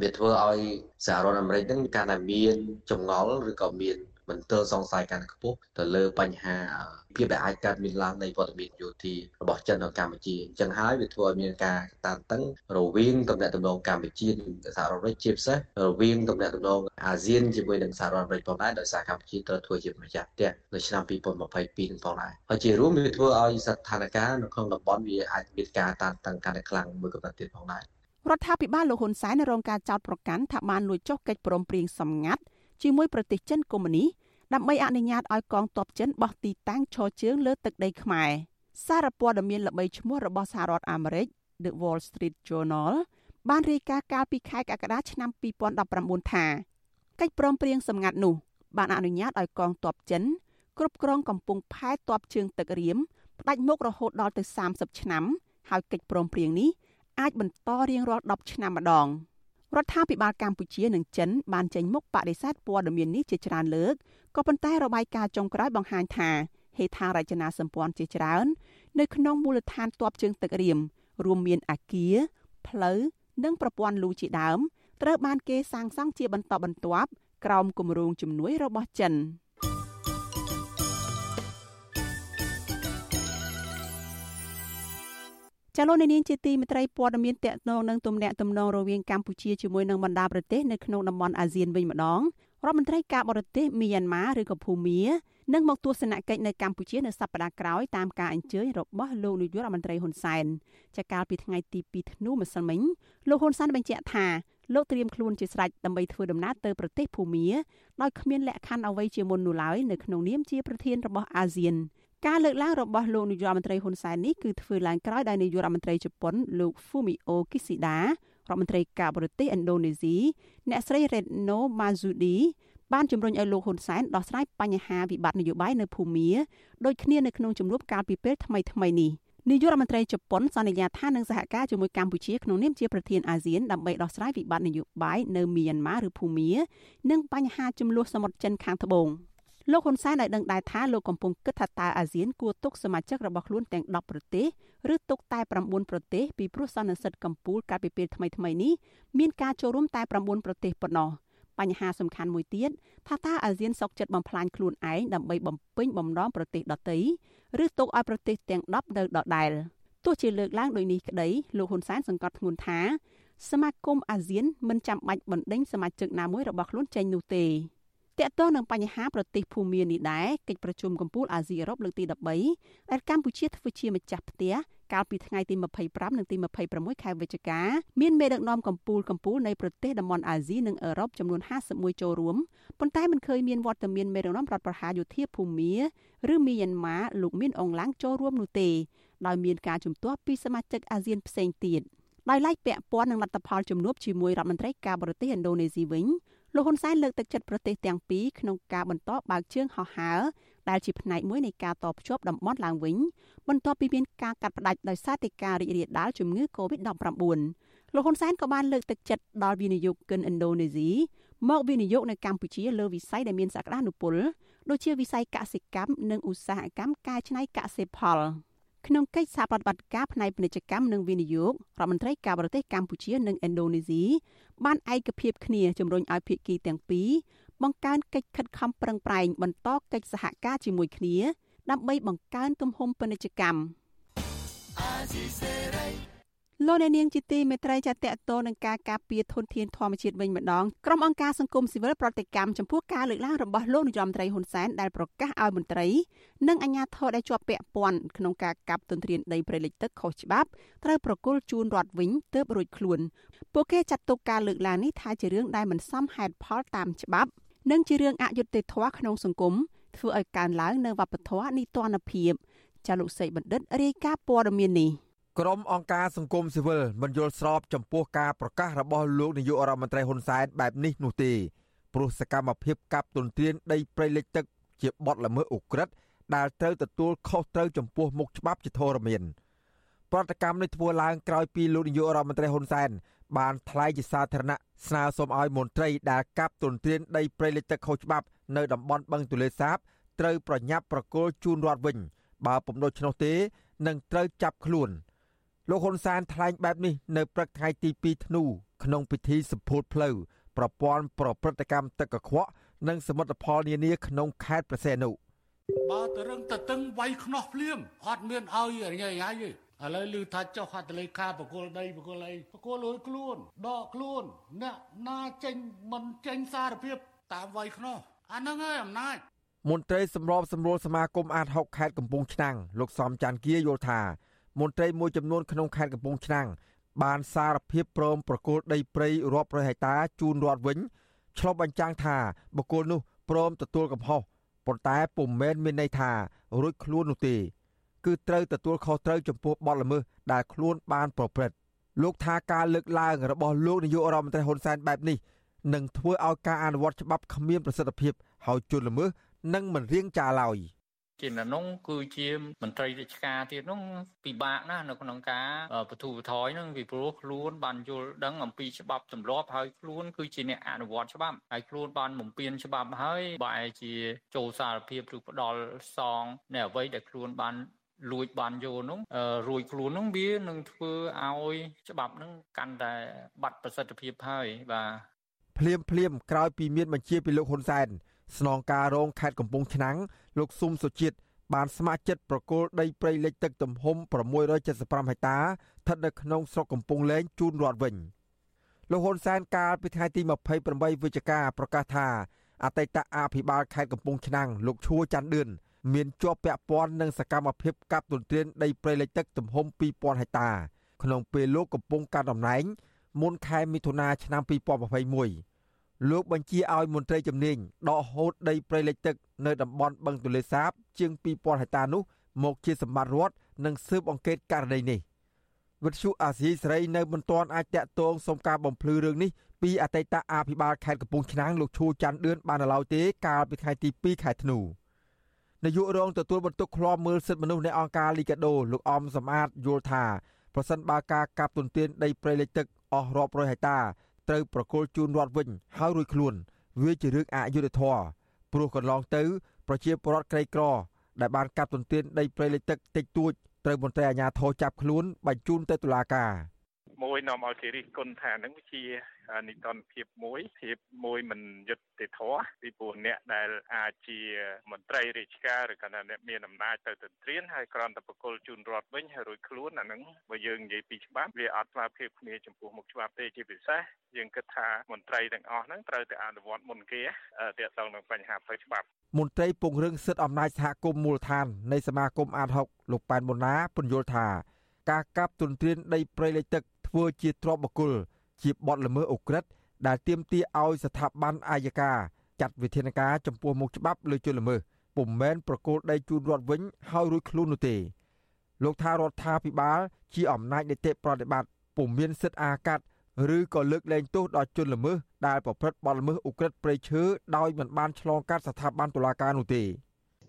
វាធ្វើឲ្យសហរដ្ឋអាមេរិកនឹងកាន់តែមានចម្ងល់ឬក៏មាន មន្ទិលសង្ស័យកាន់តែខ្ពស់ទៅលើបញ្ហាភាពដែលអាចកើតមានឡើងនៃវត្តមានយោធារបស់ចិននៅកម្ពុជាអញ្ចឹងហើយវាធ្វើឲ្យមានការតានតឹងរវាងតំណែងតំណងកម្ពុជានិងសហរដ្ឋអាមេរិកជាពិសេសរវាងតំណែងតំណងអាស៊ានជាមួយនឹងសហរដ្ឋអាមេរិកផងដែរដោយសារកម្ពុជាត្រូវធ្វើជាម្ចាស់ផ្ទះនៅឆ្នាំ2022នឹងផងដែរហើយជារួមវាធ្វើឲ្យស្ថានភាពនៅក្នុងតំបន់វាអាចមានការតានតឹងកាន់តែខ្លាំងមួយកម្រិតទៀតផងដែររដ្ឋាភិបាលលោកហ៊ុនសែនរងការចោទប្រកាន់ថាបានលួចចុះកិច្ចព្រមព្រៀងសម្ងាត់ ជាមួយប្រទេសចិនកុម្មុយនីដើម្បីអនុញ្ញាតឲ្យកងទ័ពចិនបោះទីតាំងឈរជើងលើទឹកដីខ្មែរសារព័ត៌មានល្បីឈ្មោះរបស់សហរដ្ឋអាមេរិក The Wall Street Journal បានរាយការណ៍កាលពីខែកក្កដាឆ្នាំ2019ថាកិច្ចព្រមព្រៀងសម្ងាត់នោះបានអនុញ្ញាតឲ្យកងទ័ពចិនគ្រប់គ្រងកំពង់ផែទ័ពជើងទឹករៀមផ្ដាច់មុខរហូតដល់ទៅ30ឆ្នាំហើយកិច្ចព្រមព្រៀងនេះអាចបន្តរៀងរាល់10ឆ្នាំម្ដង រដ្ឋាភិបាលកម្ពុជានិងចិនបានចេញមុខបដិសេធព័ត៌មាននេះជាច្រើនលើកក៏ប៉ុន្តែរបាយការណ៍ចុងក្រោយបង្ហាញថាហេដ្ឋារចនាសម្ព័ន្ធជាច្រើន នៅក្នុងមូលដ្ឋានទ័ពជើងទឹករៀមរួមមានអាគារផ្លូវនិងប្រព័ន្ធលូជាដើមត្រូវបានគេសាងសង់ជាបន្តបន្ទាប់ក្រោមគម្រោងជំនួយរបស់ចិន ចលនានាងជាទីមេត្រីព័ត៌មានតកតងនឹងទំនាក់ទំនងរវាងកម្ពុជាជាមួយនឹងបណ្ដាប្រទេសនៅក្នុងតំបន់អាស៊ានវិញម្ដងរដ្ឋមន្ត្រីការបរទេសមីយ៉ាន់ម៉ាឬក៏ភូមានឹងមកទស្សនកិច្ចនៅកម្ពុជានៅសប្តាហ៍ក្រោយតាមការអញ្ជើញរបស់លោកនាយករដ្ឋមន្ត្រីហ៊ុនសែនចាកាលពីថ្ងៃទី2ធ្នូម្សិលមិញលោកហ៊ុនសែនបញ្ជាក់ថាលោកត្រៀមខ្លួនជាស្រេចដើម្បីធ្វើដំណើរទៅប្រទេសភូមាដោយគ្មានលក្ខខណ្ឌអ្វីជាមុននោះឡើយនៅក្នុងនាមជាប្រធានរបស់អាស៊ាន ការលើកឡើងរបស់លោកនាយករដ្ឋមន្ត្រីហ៊ុនសែននេះគឺធ្វើឡើងក្រោយដោយនាយករដ្ឋមន្ត្រីជប៉ុនលោក Fumio Kishida រដ្ឋមន្ត្រីការបរទេសឥណ្ឌូនេស៊ីអ្នកស្រី Retno Marsudi បានជំរុញឲ្យលោកហ៊ុនសែនដោះស្រាយបញ្ហាវិបត្តិនយោបាយនៅភូមាដូចគ្នានៅក្នុងជំនួបកាលពីពេលថ្មីថ្មីនេះនាយករដ្ឋមន្ត្រីជប៉ុនសន្យាថានឹងសហការជាមួយកម្ពុជាក្នុងនាមជាប្រធានអាស៊ានដើម្បីដោះស្រាយវិបត្តិនយោបាយនៅមីយ៉ាន់ម៉ាឬភូមា និងបញ្ហាចំនួនសមុទ្រចិនខាងត្បូង លោកហ៊ុនសែនឲ្យដឹងដែរថាលោកកំពុងគិតថាតើអាស៊ានគួរទុកសមាជិករបស់ខ្លួនទាំង10ប្រទេសឬទុកតែ9ប្រទេសពីព្រោះសន្និសិទកម្ពុជាកាលពីពេលថ្មីៗនេះមានការចូលរួមតែ9ប្រទេសប៉ុណ្ណោះបញ្ហាសំខាន់មួយទៀតថាតើអាស៊ានសុកចិត្តបំផ្លាញខ្លួនឯងដើម្បីបំពេញបំណងប្រទេសដទៃឬទុកឲ្យប្រទេសទាំង10នៅដដែលទោះជាលើកឡើងដោយនេះក្តីលោកហ៊ុនសែនសង្កត់ធ្ងន់ថាសមាគមអាស៊ានមិនចាំបាច់បណ្ដេញសមាជិកណាមួយរបស់ខ្លួនចេញនោះទេ តកតងនឹងបញ្ហាប្រទេសភូមានេះដែរកិច្ចប្រជុំកំពូលអាស៊ីអឺរ៉ុបលើកទី13ដែលកម្ពុជាធ្វើជាម្ចាស់ផ្ទះកាលពីថ្ងៃទី25និងទី26ខែវិច្ឆិកាមានមេដឹកនាំកំពូលកំពូលនៃប្រទេសតំបន់អាស៊ីនិងអឺរ៉ុបចំនួន51ចូលរួមប៉ុន្តែមិនឃើញមានវត្តមានមេដឹកនាំរដ្ឋប្រហារយោធាភូមាឬមីយ៉ាន់ម៉ាលោកមានអងឡាំងចូលរួមនោះទេដោយមានការជំទាស់ពីសមាជិកអាស៊ានផ្សេងទៀតដោយឡែកពាក់ព័ន្ធនឹងលទ្ធផលជំនួបជាមួយរដ្ឋមន្ត្រីការបរទេសឥណ្ឌូនេស៊ីវិញ លោកហ៊ុនសែនលើកទឹកចិត្តប្រទេសទាំងពីរក្នុងការបន្តបើកជើងហោះហើរដែលជាផ្នែកមួយនៃការតភ្ជាប់តំបន់ឡើងវិញបន្ទាប់ពីមានការកាត់ផ្តាច់ដោយសារតែការរីករាលដាលជំងឺ Covid-19 លោកហ៊ុនសែនក៏បានលើកទឹកចិត្តដល់វិនិយោគិនឥណ្ឌូនេស៊ីមកវិនិយោគនៅកម្ពុជាលើវិស័យដែលមានសក្តានុពលដូចជាវិស័យកសិកម្មនិងឧស្សាហកម្មកែច្នៃកសិផល ក្នុងកិច្ចសហប្រតិបត្តិការផ្នែកពាណិជ្ជកម្មនិងវិនិយោគរដ្ឋមន្ត្រីការបរទេសកម្ពុជានិងឥណ្ឌូនេស៊ីបានឯកភាពគ្នាជំរុញឲ្យភាគីទាំងពីរបង្កើនកិច្ចខិតខំប្រឹងប្រែងបន្តកិច្ចសហការជាមួយគ្នា ដើម្បីបង្កើនទំហំពាណិជ្ជកម្ម លោកអ្នកនាងជាទីមេត្រីចាតតតនឹងការការពារធនធានធម្មជាតិវិញម្ដងក្រុមអង្គការសង្គមស៊ីវិលប្រតិកម្មចំពោះការលើកឡើងរបស់លោកនាយរដ្ឋមន្ត្រីហ៊ុនសែនដែលប្រកាសឲ្យមន្ត្រីនិងអាជ្ញាធរដែលជាប់ពាក់ព័ន្ធក្នុងការកាប់ទន្ទ្រានដីព្រៃលិចទឹកខុសច្បាប់ត្រូវប្រគល់ជូនរដ្ឋវិញទើបរួចខ្លួនពួកគេចាត់ទុកការលើកឡើងនេះថាជារឿងដែលមិនសមហេតុផលតាមច្បាប់ និងជារឿងអយុត្តិធម៌ក្នុងសង្គមធ្វើឲ្យកើនឡើងនៅវប្បធម៌នីតិរដ្ឋភាពចាលោកសីបណ្ឌិតរាយការណ៍ព័ត៌មាននេះ ក្រុមអង្គការសង្គមស៊ីវិលមិនយល់ស្របចំពោះការប្រកាសរបស់លោកនាយករដ្ឋមន្ត្រីហ៊ុនសែនបែបនេះនោះទេព្រោះសកម្មភាពកាប់ទន្ទ្រានដីព្រៃលិចទឹកជាបទល្មើសឧក្រិដ្ឋដែលត្រូវទទួលខុសត្រូវចំពោះមុខច្បាប់ជាធរមានប្រតិកម្មនេះធ្វើឡើងក្រោយពីលោកនាយករដ្ឋមន្ត្រីហ៊ុនសែនបានថ្លែងជាសាធារណៈស្នើសុំឲ្យមន្ត្រីដែលកាប់ទន្ទ្រានដីព្រៃលិចទឹកខុសច្បាប់នៅតំបន់បឹងទលេសាបត្រូវប្រញាប់ប្រគល់ជូនរដ្ឋវិញបើពុំដូច្នោះទេនឹងត្រូវចាប់ខ្លួន លោកហ៊ុនសែនថ្លែងបែបនេះនៅព្រឹកថ្ងៃទី2ធ្នូក្នុងពិធីសម្ពោធផ្លូវប្រព័ន្ធប្រព្រឹត្តកម្មទឹកកខ្វក់និងសមិទ្ធផលនានាក្នុងខេត្តប្រសេនុបើតរឹងតតឹងវាយខ្នោះភ្លាមអត់មានឲ្យរញ៉ៃញ៉ៃទេឥឡូវឮថាចុះហត្ថលេខាបកគលដីបកគលអីបកគលលួយខ្លួនដកខ្លួនអ្នកណាចេញមិនចេញសារភាពតាមវាយខ្នោះអាហ្នឹងហើយអំណាចមន្ត្រីសម្របសម្រួលសមាគមអាត6ខេត្តកំពង់ឆ្នាំងលោកសំច័ន្ទគាយល់ថា មន្ត្រីមួយចំនួនក្នុងខេត្តកំពង់ឆ្នាំងបានសារភាពព្រមប្រគល់ដីព្រៃរាប់រយហិកតាជូនរដ្ឋវិញឆ្លុះបញ្ចាំងថាបុគ្គលនោះព្រមទទួលកំហុសប៉ុន្តែពុំមែនមានន័យថារួចខ្លួននោះទេ គឺត្រូវទទួលខុសត្រូវចំពោះបទល្មើសដែលខ្លួនបានប្រព្រឹត្តលោកថាការលើកឡើងរបស់លោកនាយករដ្ឋមន្ត្រីហ៊ុនសែនបែបនេះនឹងធ្វើឲ្យការអនុវត្តច្បាប់គ្មានប្រសិទ្ធភាពហើយជនល្មើសនឹងមិនរៀងចាឡើយ ជានៅនោះគឺជាមន្ត្រីរាជការទៀតនោះពិបាកណាស់នៅក្នុងការបទូបថយនឹងពីព្រោះខ្លួនបានយល់ដឹងអំពីច្បាប់ទម្លាប់ហើយខ្លួនគឺជាអ្នកអនុវត្តច្បាប់ហើយខ្លួនបានបំពេញច្បាប់ហើយបែរជាចូលសារភាពឬផ្ដាល់សងនៅអ្វីដែលខ្លួនបានលួចបានយកនោះរួយខ្លួននោះវានឹងធ្វើឲ្យច្បាប់នឹងកាន់តែបាត់ប្រសិទ្ធភាពហើយបាទភ្លាមភ្លាមក្រោយពីមានបញ្ជាពីលោកហ៊ុនសែន ស្នងការរងខេត្តកំពង់ឆ្នាំងលោកស៊ុំសុជាតិបានស្ម័គ្រចិត្តប្រគល់ដីព្រៃលិចទឹកទំហំ675ហិកតាស្ថិតនៅក្នុងស្រុកកំពង់លែងជូនរដ្ឋវិញលោកហ៊ុនសែនកាលពីថ្ងៃទី28វិច្ឆិកាប្រកាសថាអតីតអភិបាលខេត្តកំពង់ឆ្នាំងលោកឈួរច័ន្ទឌឿនមានជាប់ពាក់ព័ន្ធនឹងសកម្មភាពកាប់ទន្ទ្រានដីព្រៃលិចទឹកទំហំ2000ហិកតា ក្នុងពេលលោកកំពុងកាន់តំណែងមុនខែមិថុនាឆ្នាំ2021 លោកបញ្ជាឲ្យមន្ត្រីជំនាញដកហូតដីព្រៃលិចទឹកនៅតំបន់បឹងទលេសាប ជាង2000ហិកតានោះមកជាសម្បត្តិរដ្ឋនិងស៊ើបអង្កេតករណីនេះវិទ្យុអាស៊ីសេរីនៅមិនទាន់អាចតាក់ទងសុំការបំភ្លឺរឿងនេះពីអតីតអភិបាលខេត្តកំពង់ឆ្នាំងលោកឈូច័ន្ទឌឿនបានឡើយទេកាលពីថ្ងៃទី2ខែធ្នូនាយករងទទួលបន្ទុកឃ្លាំមើលសិទ្ធិមនុស្សនៃអង្គការលីកាដូលោកអំសំអាតយល់ថាប្រសិនបើការកាប់ទន្ទ្រានដីព្រៃលិចទឹកអស់រាប់រយហិកតា ត្រូវប្រគល់ជូនរដ្ឋវិញហើយរួចខ្លួនវាជារឿងអយុត្តិធម៌ព្រោះកន្លងទៅ ប្រជាពលរដ្ឋក្រីក្រ ដែលបានកាប់ទន្ទ្រានដីព្រៃលិចទឹកតិចតួចត្រូវមន្ត្រីអាជ្ញាធរចាប់ខ្លួនបញ្ជូនទៅតុលាការ មួយនាំឲ្យគេរិះគន់ថានឹងជានិតនភាពមួយភាពមួយមិនយុត្តិធម៌ពីព្រោះអ្នកដែលអាចជាមន្ត្រីរាជការឬក៏អ្នកមានអំណាចទៅទន្ទ្រានហើយក្រំតែបកគលជូនរដ្ឋវិញហើយរួចខ្លួនអានឹងបើយើងនិយាយពីច្បាប់វាអត់ស្មើភាពគ្នាចំពោះមុខច្បាប់ទេជាពិសេសយើងគិតថាមន្ត្រីទាំងអស់ហ្នឹងត្រូវតែអនុវត្តមុនគេទាក់ទងនឹងបញ្ហាផ្លូវច្បាប់មន្ត្រីពង្រឹងសិទ្ធិអំណាចសហគមន៍មូលដ្ឋាននៃសមាគមអាត6លោកប៉ែនប៊ុនណាពន្យល់ថាការកាប់ទន្ទ្រានដីព្រៃលិចទឹក ធ្វើជាទ្របបកុលជាបទល្មើសអូក្រិដ្ឋដែលទាមទារឲ្យស្ថាប័នអាយកាចាត់វិធានការចំពោះមុខច្បាប់លើជនល្មើសពុំមែនប្រកូលដីជូនរដ្ឋវិញហើយរួចខ្លួននោះទេលោកថារដ្ឋាភិបាល ជាអំណាចនីតិប្រតិបត្តិពុំមានសិទ្ធិអាកាត់ឬក៏លើកលែងទោសដល់ជនល្មើសដែលប្រព្រឹត្តបទល្មើសឧក្រិដ្ឋព្រៃឈើដោយមិនបានឆ្លងកាត់ស្ថាប័នតុលាការនោះទេ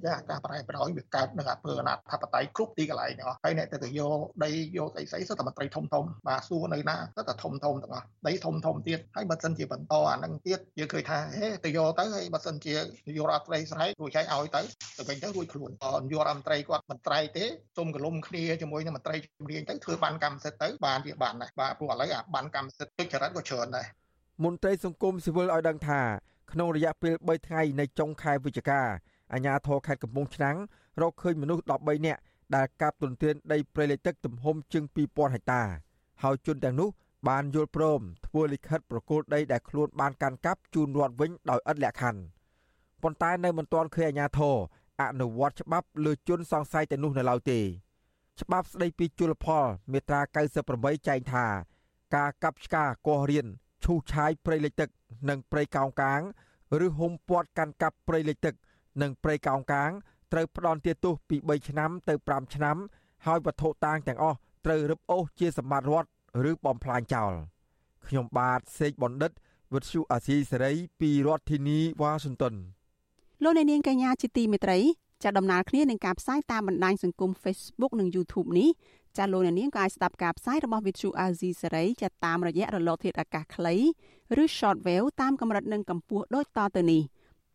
យ៉ាងការប្រែប្រោយវាកើតនឹងអំពើអនាធិបតេយ្យគ្រប់ទីកន្លែងទាំងអស់ហើយអ្នកទៅទៅយកដីយកស្អីស្អីសុទ្ធតែមន្ត្រីធំធំបាទសួរនៅណាសុទ្ធតែធំធំទាំងអស់ដីធំធំទៀតហើយបើសិនជាបន្តអានឹងទៀតយើងឃើញថាហេទៅយកទៅហើយបើសិនជាយករដ្ឋស្រីស្រែករួចហើយឲ្យទៅទៅវិញទៅរួចខ្លួនអនយករដ្ឋមន្ត្រីគាត់មន្ត្រីទេសុំកលុំគ្នាជាមួយនឹងមន្ត្រីជំនាញទៅធ្វើបានកម្មសិទ្ធិទៅបានវាបានដែរបាទព្រោះឥឡូវអាបានកម្មសិទ្ធិទុច្ចរិតក៏ច្រើនដែរមន្ត្រីសង្គមស៊ីវិលឲ្យដឹងថាក្នុងរយៈពេល3ថ្ងៃនៃចុងខែវិច្ឆិកា អាជ្ញាធរខេត្តកំពង់ឆ្នាំងរកឃើញមនុស្ស13នាក់ដែលកាប់ទន្ទ្រានដីព្រៃលិចទឹកទំហំជាង2000ហិកតាហើយជនទាំងនោះបានយល់ព្រមធ្វើលិខិតប្រគល់ដីដែលខ្លួនបានកាន់កាប់ជូនរដ្ឋវិញដោយឥតលក្ខខណ្ឌប៉ុន្តែនៅមិនទាន់ឃើញអាជ្ញាធរអនុវត្តច្បាប់លើជនសង្ស័យទៅនោះនៅឡើយទេច្បាប់ស្ដីពីជលផលមាត្រា98ចែងថាការកាប់ឆ្ការកោះរៀនឈូសឆាយព្រៃលិចទឹក និងព្រៃកោងកាង ឬហុំព័ទ្ធកាន់កាប់ព្រៃលិចទឹក និងព្រៃកោងកាងត្រូវផ្ដន់ទាទោសពី3ឆ្នាំទៅ5ឆ្នាំ ហើយវត្ថុតាងទាំងអស់ត្រូវរឹបអូសជាសម្បត្តិរដ្ឋឬបំផ្លាញចោលខ្ញុំបាទសេកបណ្ឌិតវិទ្យុអាស៊ីសេរីពីរដ្ឋធានីវ៉ាស៊ីនតោនលោកអ្នកនាងកញ្ញាជាទីមេត្រីចាត់ដំណើរគ្នានឹងការផ្សាយតាមបណ្ដាញសង្គម Facebook និង YouTube នេះចាលោកអ្នកនាងក៏អាចស្ដាប់ការផ្សាយរបស់ Vithu Azizi សេរីចាតាមរយៈរលកធាតុអាកាសខ្លីឬ Shortwave តាមកម្រិតនិងកម្ពស់ដូចតទៅនេះ។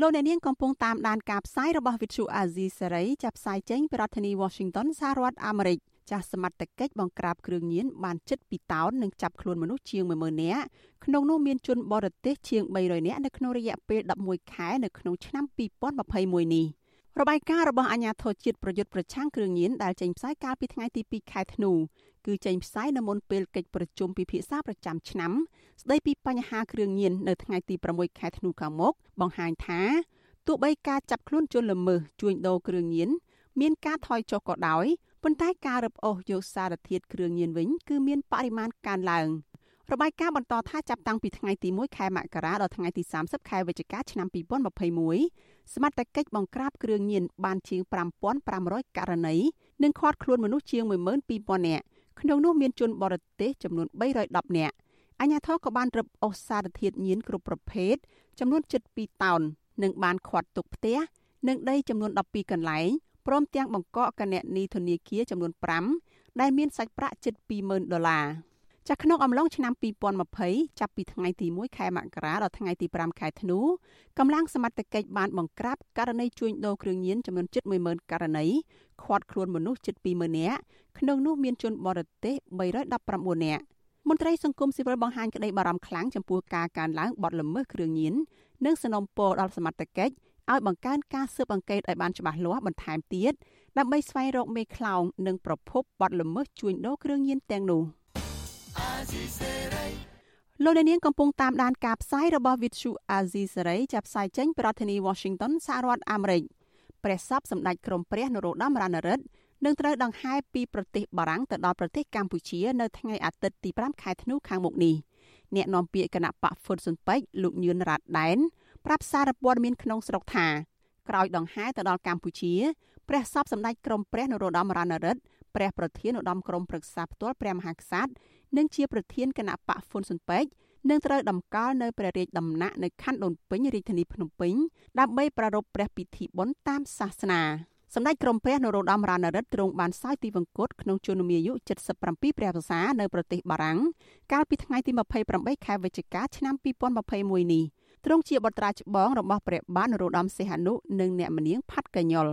លោកអ្នកនាងកំពុងតាមដានការផ្សាយរបស់ Vithu Azizi Serai ចាប់ផ្សាយចេញពីរដ្ឋធានី Washington សហរដ្ឋអាមេរិកចាស់សមត្ថកិច្ចបង្ក្រាបគ្រឿងញៀនបានជិត2តោននិងចាប់ខ្លួនមនុស្សជាង10000នាក់ក្នុងនោះមានជនបរទេសជាង300នាក់នៅក្នុងរយៈពេល11ខែនៅក្នុងឆ្នាំ2021នេះ របាយការណ៍របស់អាជ្ញាធរជាតិប្រយុទ្ធប្រឆាំងគ្រឿងញៀនដែលចេញផ្សាយកាលពីថ្ងៃទី2ខែធ្នូគឺចេញផ្សាយនៅមុនពេលកិច្ចប្រជុំពិភាក្សាប្រចាំឆ្នាំស្ដីពីបញ្ហាគ្រឿងញៀននៅថ្ងៃទី6ខែធ្នូខាងមុខបង្ហាញថាទោះបីការចាប់ខ្លួនជនល្មើសជួញដូរគ្រឿងញៀនមានការថយចុះក៏ដោយប៉ុន្តែការរឹបអូសយកសារធាតុគ្រឿងញៀនវិញគឺមានបរិមាណកើនឡើង របាយការណ៍បន្តថាចាប់តាំងពីថ្ងៃទី1ខែមករាដល់ថ្ងៃទី30ខែវិច្ឆិកាឆ្នាំ2021សមត្ថកិច្ចបង្ក្រាបគ្រឿងញៀនបានជាង5500ករណីនិងឃាត់ខ្លួនមនុស្សជាង12000នាក់ក្នុងនោះមានជនបរទេសចំនួន310នាក់អាជ្ញាធរក៏បានរឹបអូសសារធាតុញៀនគ្រប់ប្រភេទចំនួន72តោននិងបានឃាត់ទុកផ្ទះនិងដីចំនួន12កន្លែងព្រមទាំងបង្កកគណនីធនាគារចំនួន5ដែលមានសាច់ប្រាក់ជិត20,000ដុល្លារ ចាស់ក្នុងអំឡុងឆ្នាំ2020ចាប់ពីថ្ងៃទី1ខែមករាដល់ថ្ងៃទី5ខែធ្នូកម្លាំងសមត្ថកិច្ចបានបង្ក្រាបករណីជួញដូរគ្រឿងញៀនចំនួនជិត10000ករណីឃាត់ខ្លួនមនុស្សជិត20000នាក់ក្នុងនោះមានជនបរទេស319នាក់មន្ត្រីសង្គមស៊ីវិលបង្ហាញក្តីបារម្ភខ្លាំងចំពោះការកើនឡើងបទល្មើសគ្រឿងញៀននិងสนុំពរដល់សមត្ថកិច្ចឲ្យបង្កើនការស៊ើបអង្កេតឲ្យបានច្បាស់លាស់បន្ថែមទៀតដើម្បីស្វែងរកមេខ្លោងនិងប្រភពបទល្មើសជួញដូរគ្រឿងញៀនទាំងនោះ លោកនាងកំពុងតាមដានការផ្សាយរបស់ Vithu Azizi Saray ចាប់ផ្សាយចេញពីរដ្ឋធានី Washington សហរដ្ឋអាមេរិកព្រះសពសម្ដេចក្រមព្រះនរោត្តមរណរដ្ឋនឹងត្រូវដង្ហែពីប្រទេសបារាំងទៅដល់ប្រទេសកម្ពុជានៅថ្ងៃអាទិត្យទី5ខែធ្នូខាងមុខនេះអ្នកនាំពាក្យគណៈបកហ្វុតស៊ុនពេជ្រលោកញឿនរ៉ាត់ដែនប្រាប់សារព័ត៌មានក្នុងស្រុកថាក្រោយដង្ហែទៅដល់កម្ពុជាព្រះសពសម្ដេចក្រមព្រះនរោត្តមរណរដ្ឋ ព្រះប្រធានឧត្តមក្រុមប្រឹក្សាផ្ទាល់ព្រះមហាក្សត្រនិងជាប្រធានគណៈបកហ្វុនស៊ុនពេជ្រនឹងត្រូវដំកល់នៅព្រះរាជដំណាក់នៅខណ្ឌដូនពេញរាជធានីភ្នំពេញដើម្បីប្រារព្ធព្រះពិធីបុណ្យតាមសាសនាសម្ដេចក្រមព្រះនរោត្តមរណរដ្ឋទ្រង់បានសោយទីវង្គតក្នុងជន្មាយុ77ព្រះវស្សានៅប្រទេសបារាំងកាលពីថ្ងៃទី28ខែវិច្ឆិកាឆ្នាំ2021នេះទ្រង់ជាបុត្រាច្បងរបស់ព្រះបាទនរោត្តមសីហនុនិងអ្នកមនាងផាត់កញ្ញុល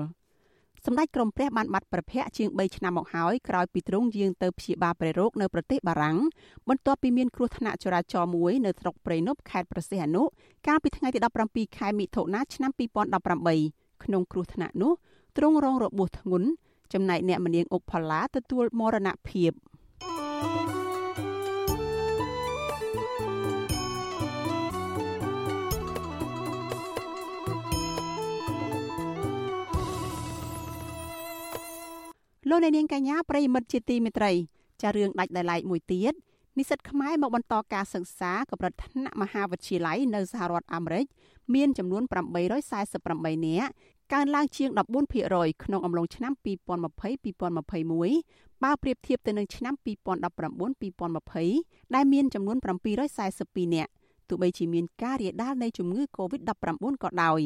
សម្ដេចក្រមព្រះបានបាត់ព្រះភ័ក្រជាង3ឆ្នាំមកហើយក្រោយពីទ្រង់យាងទៅព្យាបាលព្រះរោគនៅប្រទេសបារាំងបន្ទាប់ពីមានគ្រោះថ្នាក់ចរាចរណ៍មួយនៅស្រុកព្រៃនប់ខេត្តព្រះសីហនុកាលពីថ្ងៃទី17ខែមិថុនាឆ្នាំ2018ក្នុងគ្រោះថ្នាក់នោះទ្រង់រងរបួសធ្ងន់ចំណែកអ្នកមនាងអុកផល្លាទទួលមរណភាព លោកអ្នកនាងកញ្ញាប្រិមិត្តជាទីមេត្រីចារឿងដាច់ដោយឡែកមួយទៀតនិស្សិតខ្មែរមកបន្តការសិក្សាកម្រិតថ្នាក់មហាវិទ្យាល័យនៅសហរដ្ឋអាមេរិកមានចំនួន848នាក់កើនឡើងជាង14%ក្នុងអំឡុងឆ្នាំ2020-2021បើប្រៀបធៀបទៅនឹងឆ្នាំ2019-2020ដែលមានចំនួន742នាក់ទោះបីជាមានការរាលដាលនៃជំងឺ Covid-19 ក៏ដោយ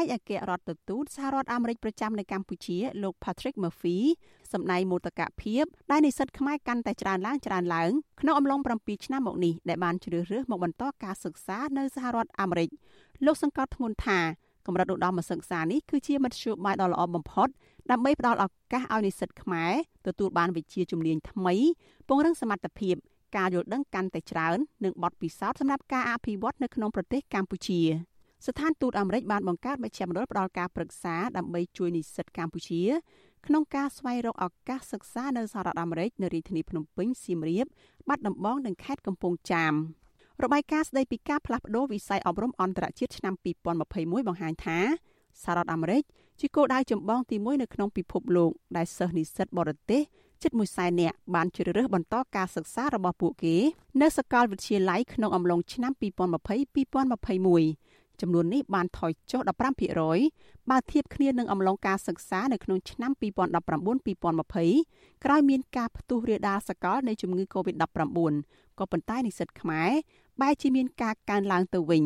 ឯកអគ្គរដ្ឋទូតសហរដ្ឋអាមេរិកប្រចាំនៅកម្ពុជាលោក Patrick Murphy សម្ដែងមោទកភាពដែលនិស្សិតខ្មែរកាន់តែច្រើនឡើងច្រើនឡើងក្នុងអំឡុង7ឆ្នាំមកនេះដែលបានជ្រើសរើសមកបន្តការសិក្សានៅសហរដ្ឋអាមេរិកលោកសង្កត់ធ្ងន់ថាកម្រិតឧត្តមសិក្សានេះគឺជាមធ្យោបាយដ៏ល្អបំផុតដើម្បីផ្ដល់ឱកាសឲ្យនិស្សិតខ្មែរទទួលបានវិជ្ជាជំនាញថ្មី ពង្រឹងសមត្ថភាពការយល់ដឹងកាន់តែច្រើន និងបទពិសោធន៍សម្រាប់ការអភិវឌ្ឍនៅក្នុងប្រទេសកម្ពុជា ស្ថានទូតអាមេរិកបានបង្កើតមជ្ឈមណ្ឌលផ្ដល់ការប្រឹក្សាដើម្បីជួយនិស្សិតកម្ពុជាក្នុងការស្វែងរកឱកាសសិក្សានៅសហរដ្ឋអាមេរិកនៅរាជធានីភ្នំពេញសៀមរាបបាត់ដំបងនិងខេត្តកំពង់ចាម។របាយការណ៍ស្តីពីការផ្លាស់ប្តូរវិស័យអប់រំអន្តរជាតិឆ្នាំ2021បង្ហាញថាសហរដ្ឋអាមេរិកជាគោលដៅចម្បងទី1នៅក្នុងពិភពលោកដែលសិស្សនិស្សិតបរទេសជិត1សែននាក់បានជ្រើសរើសបន្តការសិក្សារបស់ពួកគេ នៅសាកលវិទ្យាល័យក្នុងអំឡុងឆ្នាំ2020-2021 ចំនួននេះបានថយចុះ15%បើធៀបគ្នានឹងអំឡុងការសិក្សានៅក្នុងឆ្នាំ2019-2020ក្រោយមានការផ្ទុះរាលដាលសកលនៃជំងឺ Covid-19 ក៏ប៉ុន្តែនិស្សិតខ្មែរបែរជាមានការកើនឡើងទៅវិញ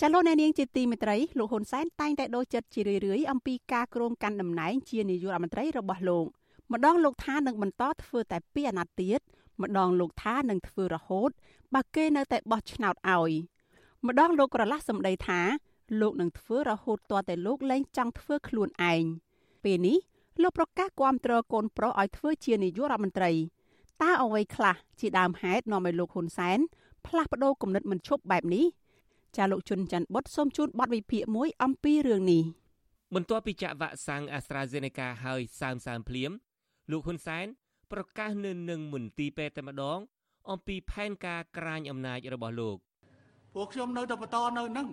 ចលនានាងជាទីមេត្រីលោកហ៊ុនសែនតែងតែដូរចិត្តជារឿយៗអំពីការគ្រងកាន់តំណែងជានាយករដ្ឋមន្ត្រីរបស់លោក ម្ដងលោកថានឹងបន្តធ្វើតែពីអាណត្តិទៀតម្ដងលោកថានឹងធ្វើរហូតបើគេនៅតែបោះឆ្នោតឲ្យម្ដងលោកក្រឡាស់សម្ដីថាលោកនឹងធ្វើរហូតទាល់តែលោកលែងចង់ធ្វើខ្លួនឯងពេលនេះលោកប្រកាសគាំទ្រកូនប្រុសឲ្យធ្វើជានាយករដ្ឋមន្ត្រីតើអ្វីខ្លះជាដើមហេតុនាំឲ្យលោកហ៊ុនសែនផ្លាស់ប្ដូរគំនិតមិនឈប់បែបនេះចាលោកជុនច័ន្ទបុតសូមជូនបទវិភាគមួយអំពីរឿងនេះបន្ទាប់ពីចាក់វ៉ាក់សាំង AstraZeneca ហើយសើមសើមភ្លាម លោកហ៊ុនសែនប្រកាសនៅនឹងមន្ទីរពេទ្យតែម្ដង អំពីផែនការក្រាញអំណាចរបស់លោកពួកខ្ញុំនៅតែបន្តនៅនឹង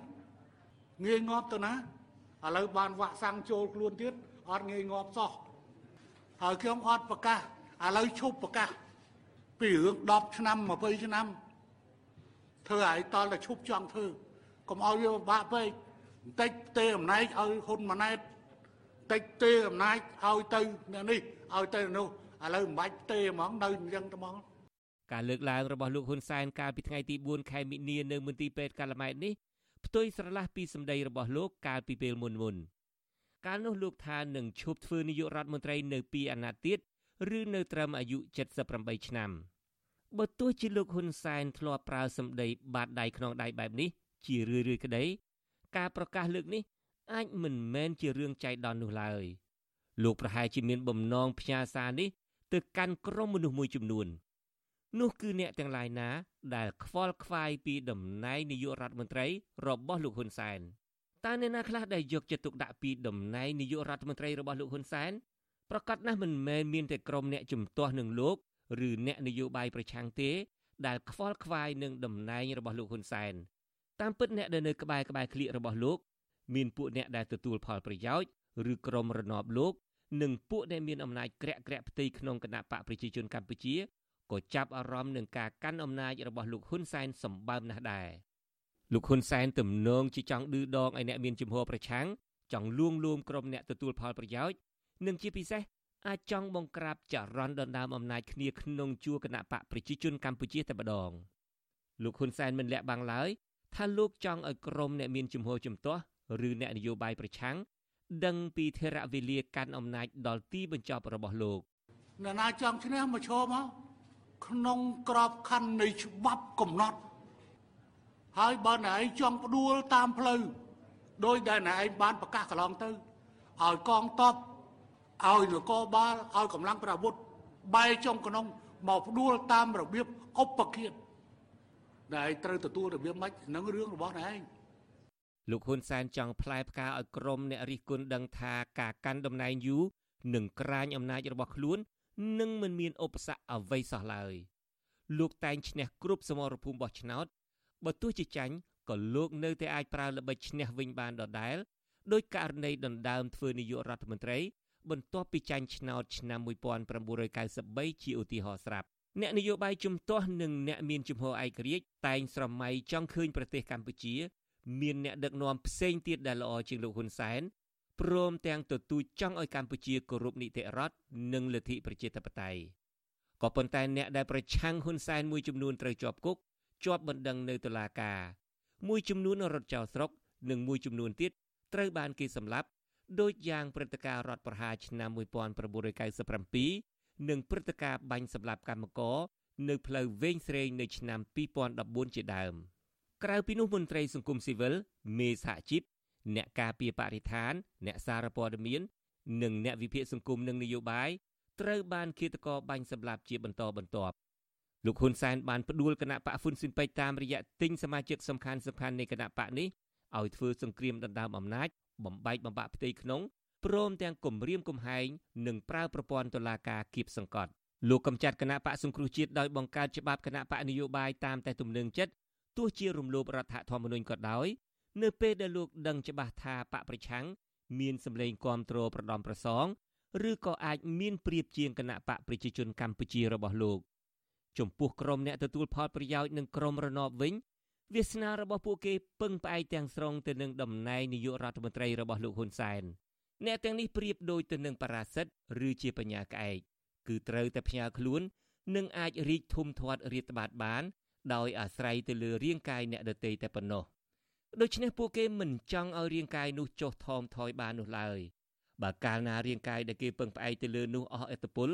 ងាយងាប់ទៅណាឥឡូវបានវាក់សាំងចូលខ្លួនទៀតអត់ងាយងាប់សោះហើយខ្ញុំអត់ប្រកាសឥឡូវឈប់ប្រកាសពីរឿង10ឆ្នាំ20ឆ្នាំធ្វើឲ្យតល់តែឈប់ចង់ធ្វើកុំឲ្យវាពិបាកពេកបន្តិចទេអំណាចឲ្យហ៊ុនម៉ាណែតបន្តិចទេអំណាចឲ្យទៅអ្នកនេះ ឲ្យទៅនោះឥឡូវមិនបាច់ទេហ្មងនៅអញ្ចឹងទៅហ្មងការលើកឡើងរបស់លោកហ៊ុនសែនកាលពីថ្ងៃទី4ខែមិនិនានៅមន្ទីរពេទ្យកាល់ម៉ែតនេះផ្ទុយស្រឡះពីសម្ដីរបស់លោកកាលពីពេលមុនមុនកាលនោះលោកថានឹងឈប់ធ្វើនាយករដ្ឋមន្ត្រីនៅពីអាណត្តិទៀតឬនៅត្រឹមអាយុ78ឆ្នាំបើទោះជាលោកហ៊ុនសែនធ្លាប់ប្រើសម្ដីបាតដៃខ្នងដៃបែបនេះ ជារឿយៗក្តី ការប្រកាសលើកនេះ អាចមិនមែនជារឿងចៃដន្យនោះឡើយ លោកប្រហែលជាមានបំណងផ្ញើសារនេះទៅកាន់ក្រុមមនុស្សមួយចំនួន នោះគឺអ្នកទាំងឡាយណា ដែលខ្វល់ខ្វាយពីតំណែងនាយករដ្ឋមន្ត្រី របស់លោកហ៊ុនសែនតើអ្នកណាខ្លះដែលយកចិត្តទុកដាក់ពីតំណែងនាយករដ្ឋមន្ត្រីរបស់លោកហ៊ុនសែនប្រកាសណាស់មិនមែនមានតែក្រុមអ្នកជំទាស់នឹងលោកឬអ្នកនយោបាយប្រឆាំងទេ ដែលខ្វល់ខ្វាយនឹងតំណែងរបស់លោកហ៊ុនសែនតាមពិតអ្នកដែលនៅក្បែរក្បែរក្លៀករបស់លោក មានពួកអ្នកដែលទទួលផលប្រយោជន៍ឬក្រុមរណបលោក និងពួកដែលមានអំណាចក្រាក់ក្រាក់ផ្ទៃក្នុងគណៈបកប្រជាជនកម្ពុជាក៏ចាប់អារម្មណ៍នឹងការកាន់អំណាចរបស់លោកហ៊ុនសែនសម្បើមណាស់ដែរលោកហ៊ុនសែនទំនងជាចង់ឌឺដងឲ្យអ្នកមានជំហរប្រឆាំងចង់លួងលោមក្រុមអ្នកទទួលផលប្រយោជន៍និងជាពិសេសអាចចង់បង្ក្រាបចរន្តដណ្ដើមអំណាចគ្នាក្នុងជួរគណៈបកប្រជាជនកម្ពុជាតែម្ដងលោកហ៊ុនសែនមិនលាក់បាំងឡើយថាលោកចង់ឲ្យក្រុមអ្នកមានជំហរជំទាស់ឬអ្នកនយោបាយប្រឆាំង ដឹងពីធរៈវេលាកាន់អំណាចដល់ទីបញ្ចប់របស់លោកអ្នកណាចង់ឈ្នះមកឈរមកក្នុងក្របខ័ណ្ឌនៃច្បាប់កំណត់ ហើយបើណែឯងចង់ផ្ដួលតាមផ្លូវដោយដែលណែឯងបានប្រកាសកន្លងទៅឲ្យកងតបឲ្យនគរបាលឲ្យកម្លាំងប្រអាវុធបែកចុងក្នុងមកផ្ដួលតាមរបៀបឧបគៀតដែលត្រូវទទួលរបៀបម៉េចនឹងរឿងរបស់ឯង លោកហ៊ុនសែនចង់ផ្លែផ្កាឲ្យក្រុមអ្នករិះគន់ដឹងថាការកាន់តំណែងយូរនិងក្រាញអំណាចរបស់ខ្លួននឹងមិនមានឧបសគ្គអ្វីសោះឡើយលោកតែងឈ្នះគ្រប់សមរភូមិបោះឆ្នោតបើទោះជាចាញ់ក៏លោកនៅតែអាចប្រើល្បិចឈ្នះវិញបានដដែលដោយករណីដណ្ដើមធ្វើនាយករដ្ឋមន្ត្រី បន្ទាប់ពីចាញ់ឆ្នោតឆ្នាំ1993ជាឧទាហរណ៍ស្រាប់អ្នកនយោបាយជំទាស់និងអ្នកមានជំហរឯករាជ្យតែងស្រមៃចង់ឃើញប្រទេសកម្ពុជា មានអ្នកដឹកនាំផ្សេងទៀតដែលល្អជាងលោកហ៊ុនសែនព្រមទាំងទទូចចង់ឲ្យកម្ពុជាគោរពនីតិរដ្ឋនិងលទ្ធិប្រជាធិបតេយ្យក៏ប៉ុន្តែអ្នកដែលប្រឆាំងហ៊ុនសែនមួយចំនួនត្រូវជាប់គុកជាប់បណ្ដឹងនៅតុលាការមួយចំនួនរត់ចោលស្រុកនិងមួយចំនួនទៀតត្រូវបានគេសម្លាប់ដូចយ៉ាងព្រឹត្តិការណ៍រដ្ឋប្រហារឆ្នាំ1997និងព្រឹត្តិការណ៍បាញ់សម្លាប់កម្មករនៅផ្លូវវែងស្រេងនៅឆ្នាំ2014ជាដើម ក្រៅពីនោះមន្ត្រីសង្គមស៊ីវិលមេសហជីពអ្នកការពារបរិស្ថាន អ្នកសារព័ត៌មាន និងអ្នកវិភាគសង្គមនិងនយោបាយត្រូវបានឃាតករបាញ់សម្លាប់ជាបន្តបន្ទាប់លោកហ៊ុនសែនបានផ្ដួលគណៈបកហ្វុនស៊ិនពេជ្រតាមរយៈទិញសមាជិកសំខាន់សំខាន់នៃគណៈបកនេះឲ្យធ្វើសង្គ្រាមដណ្ដើមអំណាចបំបែកបំបាក់ផ្ទៃក្នុងព្រមទាំងគំរាមកំហែងនិងប្រើប្រព័ន្ធតុលាការគៀបសង្កត់លោកកំចាត់គណៈបកសង្គ្រោះជាតិដោយបង្កើតច្បាប់គណៈបកនយោបាយតាមតែទំនឹងចិត្ត ទោះជារំលោភរដ្ឋធម្មនុញ្ញក៏ដោយ នៅពេលដែលលោកដឹងច្បាស់ថាបកប្រឆាំងមានសម្លេងគាំទ្រប្រដំប្រសងឬក៏អាចមានប្រៀបជាងគណៈបកប្រជាជនកម្ពុជារបស់លោកចំពោះក្រុមអ្នកទទួលផលប្រយោជន៍និងក្រុមរណបវិញវាសនារបស់ពួកគេពឹងផ្អែកទាំងស្រុងទៅនឹងតំណែងនាយករដ្ឋមន្ត្រីរបស់លោកហ៊ុនសែនអ្នកទាំងនេះប្រៀបដូចទៅនឹងប៉ារ៉ាសិតឬជាបញ្ញាក្អែកគឺត្រូវតែផ្ញើខ្លួននឹងអាចរីកធំធាត់រាតត្បាតបាន ដោយអាស្រ័យទៅលើរាងកាយអ្នកដទៃតែប៉ុណ្ណោះដូច្នេះពួកគេមិនចង់ឲ្យរាងកាយនោះចុះថមថយបាននោះឡើយបើកាលណារាងកាយដែលគេពឹងផ្អែកទៅលើនោះអស់ឥទ្ធិពល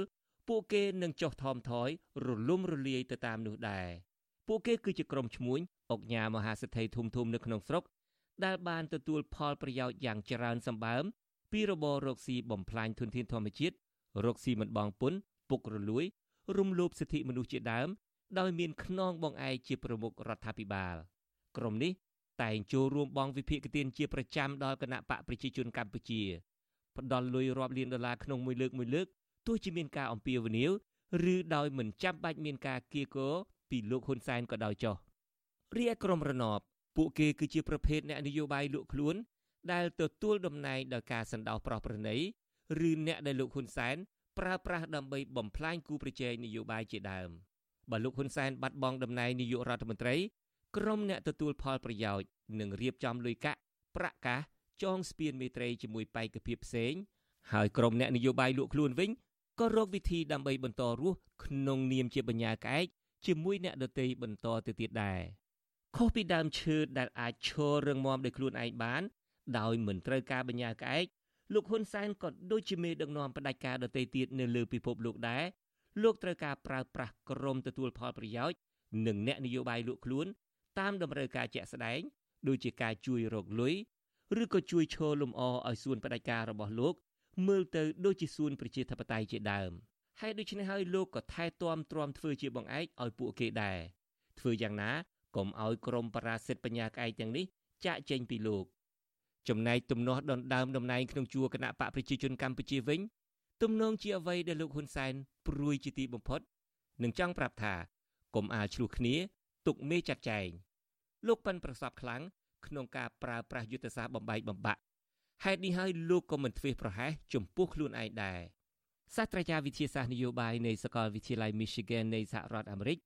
ពួកគេនឹងចុះថមថយរលំរលាយទៅតាមនោះដែរពួកគេគឺជាក្រុមឈ្មួញអុកញ៉ាមហាសេដ្ឋីធំធំនៅក្នុងស្រុកដែលបានទទួលផលប្រយោជន៍យ៉ាងច្រើនសម្បើមពីរបររកស៊ីបំផ្លាញធនធានធម្មជាតិរកស៊ីមិនបងពុនពុករលួយរំលោភសិទ្ធិមនុស្សជាដើម ដោយមានខ្នងបងឯកជាប្រមុខរដ្ឋាភិបាលក្រុមនេះតែងចូលរួមបងវិភាគទានជាប្រចាំដល់គណៈបកប្រជាជនកម្ពុជាផ្ដល់លុយរាប់លានដុល្លារក្នុងមួយលើកមួយលើកទោះជាមានការអំពាវនាវឬដោយមិនចាំបាច់មានការគៀកោពីលោកហ៊ុនសែនក៏ដោយចុះរីឯក្រុមរណបពួកគេគឺជាប្រភេទអ្នកនយោបាយលក់ខ្លួន ដែលទទួលតំណែងដោយការសណ្ដោសប្រោសប្រណីឬអ្នកដែលលោកហ៊ុនសែនប្រើប្រាស់ដើម្បីបំផ្លាញគូប្រជែងនយោបាយជាដើម បើលោកហ៊ុនសែនបាត់បង់តំណែងនាយករដ្ឋមន្ត្រីក្រុមអ្នកទទួលផលប្រយោជន៍នឹងរៀបចំលុយកាក់ប្រាក់កាសចងស្ពានមេត្រីជាមួយបេក្ខភាពផ្សេងហើយក្រុមអ្នកនយោបាយលក់ខ្លួនវិញក៏រកវិធីដើម្បីបន្តរស់ក្នុងនាមជាបញ្ញាក្អែកជាមួយអ្នកដទៃបន្តទៅទៀតដែរខុសពីដើមឈើដែលអាចឈររឹងមាំដោយខ្លួនឯងបាន ដោយមិនត្រូវការបញ្ញាក្អែកលោកហ៊ុនសែនក៏ដូចជាមេដឹកនាំផ្ដាច់ការដទៃទៀតនៅលើពិភពលោកដែរ លោកត្រូវការប្រើប្រាស់ក្រមទទួលផលប្រយោជន៍និងអ្នកនយោបាយលក់ខ្លួនតាមតម្រូវការជាក់ស្ដែងដូចជាការជួយរកលុយឬក៏ជួយឈរលំអឲ្យសួនផ្ដាច់ការរបស់លោកមើលទៅដូចជាសួនប្រជាធិបតេយ្យជាដើមហើយដូច្នេះហើយលោកក៏ថែទាំទ្រាំធ្វើជាបង្អែកឲ្យពួកគេដែរធ្វើយ៉ាងណាកុំឲ្យក្រមបរាសិទ្ធបញ្ញាក្អែកទាំងនេះចាក់ចេញពីលោកចំណែកទំនាស់ដណ្ដើមតំណែងក្នុងជួរគណៈបកប្រជាជនកម្ពុជាវិញ ទំនងជាអ្វីដែលលោកហ៊ុនសែនព្រួយជាទីបំផុតនឹងចង់ប្រាប់ថាកុំអាលឆ្លោះគ្នាទុកមេចាត់ចែងលោកប៉ិនប្រសពខ្លាំងក្នុងការប្រើប្រាស់យុទ្ធសាស្ត្របំបែកបំបាក់ហេតុនេះហើយលោកក៏មិនធ្វេសប្រហែសចំពោះខ្លួនឯងដែរសាស្ត្រាចារ្យវិទ្យាសាស្ត្រនយោបាយនៃសាកលវិទ្យាល័យ Michigan នៃសហរដ្ឋអាមេរិក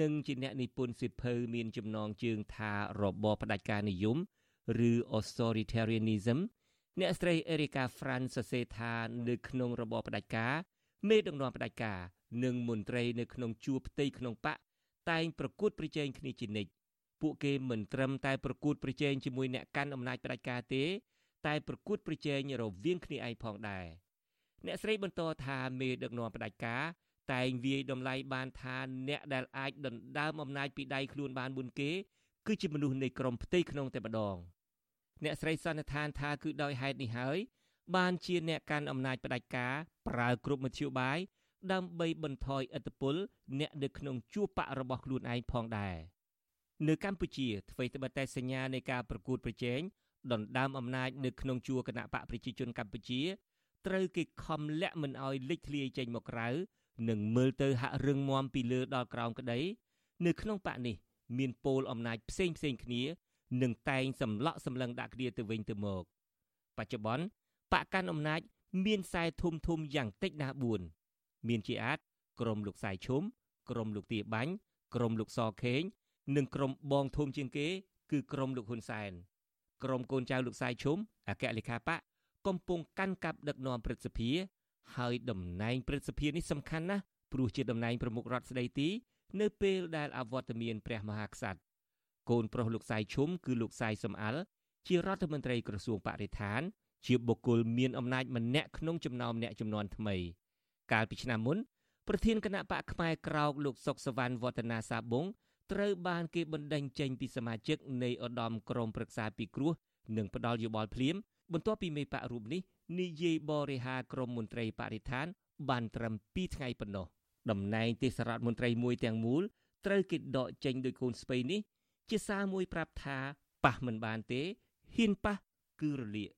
និងជាអ្នកនិពន្ធសិភៅមានចំណងជើងថារបបផ្ដាច់ការនិយមឬ authoritarianism អ្នកស្រី Erika Franz សរសេរថានៅក្នុងរបបផ្ដាច់ការមេដឹកនាំផ្ដាច់ការនិងមន្ត្រីនៅក្នុងជួរផ្ទៃក្នុងបកតែងប្រកួតប្រជែងគ្នាជានិច្ចពួកគេមិនត្រឹមតែប្រកួតប្រជែងជាមួយអ្នកកាន់អំណាចផ្ដាច់ការទេ តែប្រកួតប្រជែងរវាងគ្នាឯងផងដែរអ្នកស្រីបន្តថាមេដឹកនាំផ្ដាច់ការតែងវាយតម្លៃបានថាអ្នកដែលអាចដណ្ដើមអំណាចពីដៃខ្លួនបានមុនគេគឺជាមនុស្សនៃក្រមផ្ទៃក្នុងតែម្ដង អ្នកស្រីសន្និដ្ឋានថាគឺដោយហេតុនេះហើយបានជាអ្នកកាន់អំណាចផ្ដាច់ការប្រើគ្រប់មធ្យោបាយដើម្បីបន្ថយឥទ្ធិពលអ្នកនៅក្នុងជួរបករបស់ខ្លួនឯងផងដែរនៅកម្ពុជាអ្វីត្បិតតែសញ្ញានៃការប្រកួតប្រជែងដណ្ដើមអំណាចនៅក្នុងជួរគណៈបកប្រជាជនកម្ពុជាត្រូវគេខំលាក់មិនអោយលេចធ្លាយចេញមកក្រៅនិងមើលទៅហាក់រឹងមាំពីលើដល់ក្រោមក្តី នៅក្នុងបកនេះ មានពលអំណាចផ្សេងផ្សេងគ្នា នឹងតែងសម្លក់សម្លឹងដាក់គ្នាទៅវិញទៅមកបច្ចុប្បន្នបកកាន់អំណាច មានខ្សែធំធំយ៉ាងតិចណាស់4មានជាអាចក្រមលោកសាយឈុំក្រមលោកទាបាញ់ក្រមលោកសខេង និងក្រមបងធំជាងគេ គឺក្រមលោកហ៊ុនសែនក្រមកូនចៅលោកសាយឈុំអគ្គលេខាបកកំពុងកាន់កាប់ដឹកនាំព្រឹទ្ធសភាហើយតំណែងព្រឹទ្ធសភានេះសំខាន់ណាស់ព្រោះជាតំណែងប្រមុខរដ្ឋស្ដីទី នៅពេលដែលអវត្តមានព្រះមហាក្សត្រ កូនប្រុសលោកសាយឈុំគឺលោកសាយសំអាល់ជារដ្ឋមន្ត្រីក្រសួងបរិស្ថាន ជាបុគ្គលមានអំណាចម្នាក់ក្នុងចំណោមអ្នកចំនួនថ្មី កាលពីឆ្នាំមុនប្រធានគណៈបកផ្នែកក្រោកលោកសុកសវណ្ណវឌ្ឍនាសាបុងត្រូវបានគេបណ្ដេញចេញពីសមាជិកនៃឧត្តមក្រុមប្រឹក្សាពិគ្រោះនិងផ្ដាល់យោបល់ភ្លាមបន្ទាប់ពីមេបករូបនេះនិយាយបរិហាក្រមមន្ត្រីបរិស្ថាន បានត្រឹម2ថ្ងៃប៉ុណ្ណោះតំណែងទេសរដ្ឋមន្ត្រីមួយទាំងមូលត្រូវគេដកចេញដោយកូនស្ពៃនេះ ជាសារមួយប្រាប់ថាប៉ះមិនបានទេហ៊ានប៉ះគឺរលាក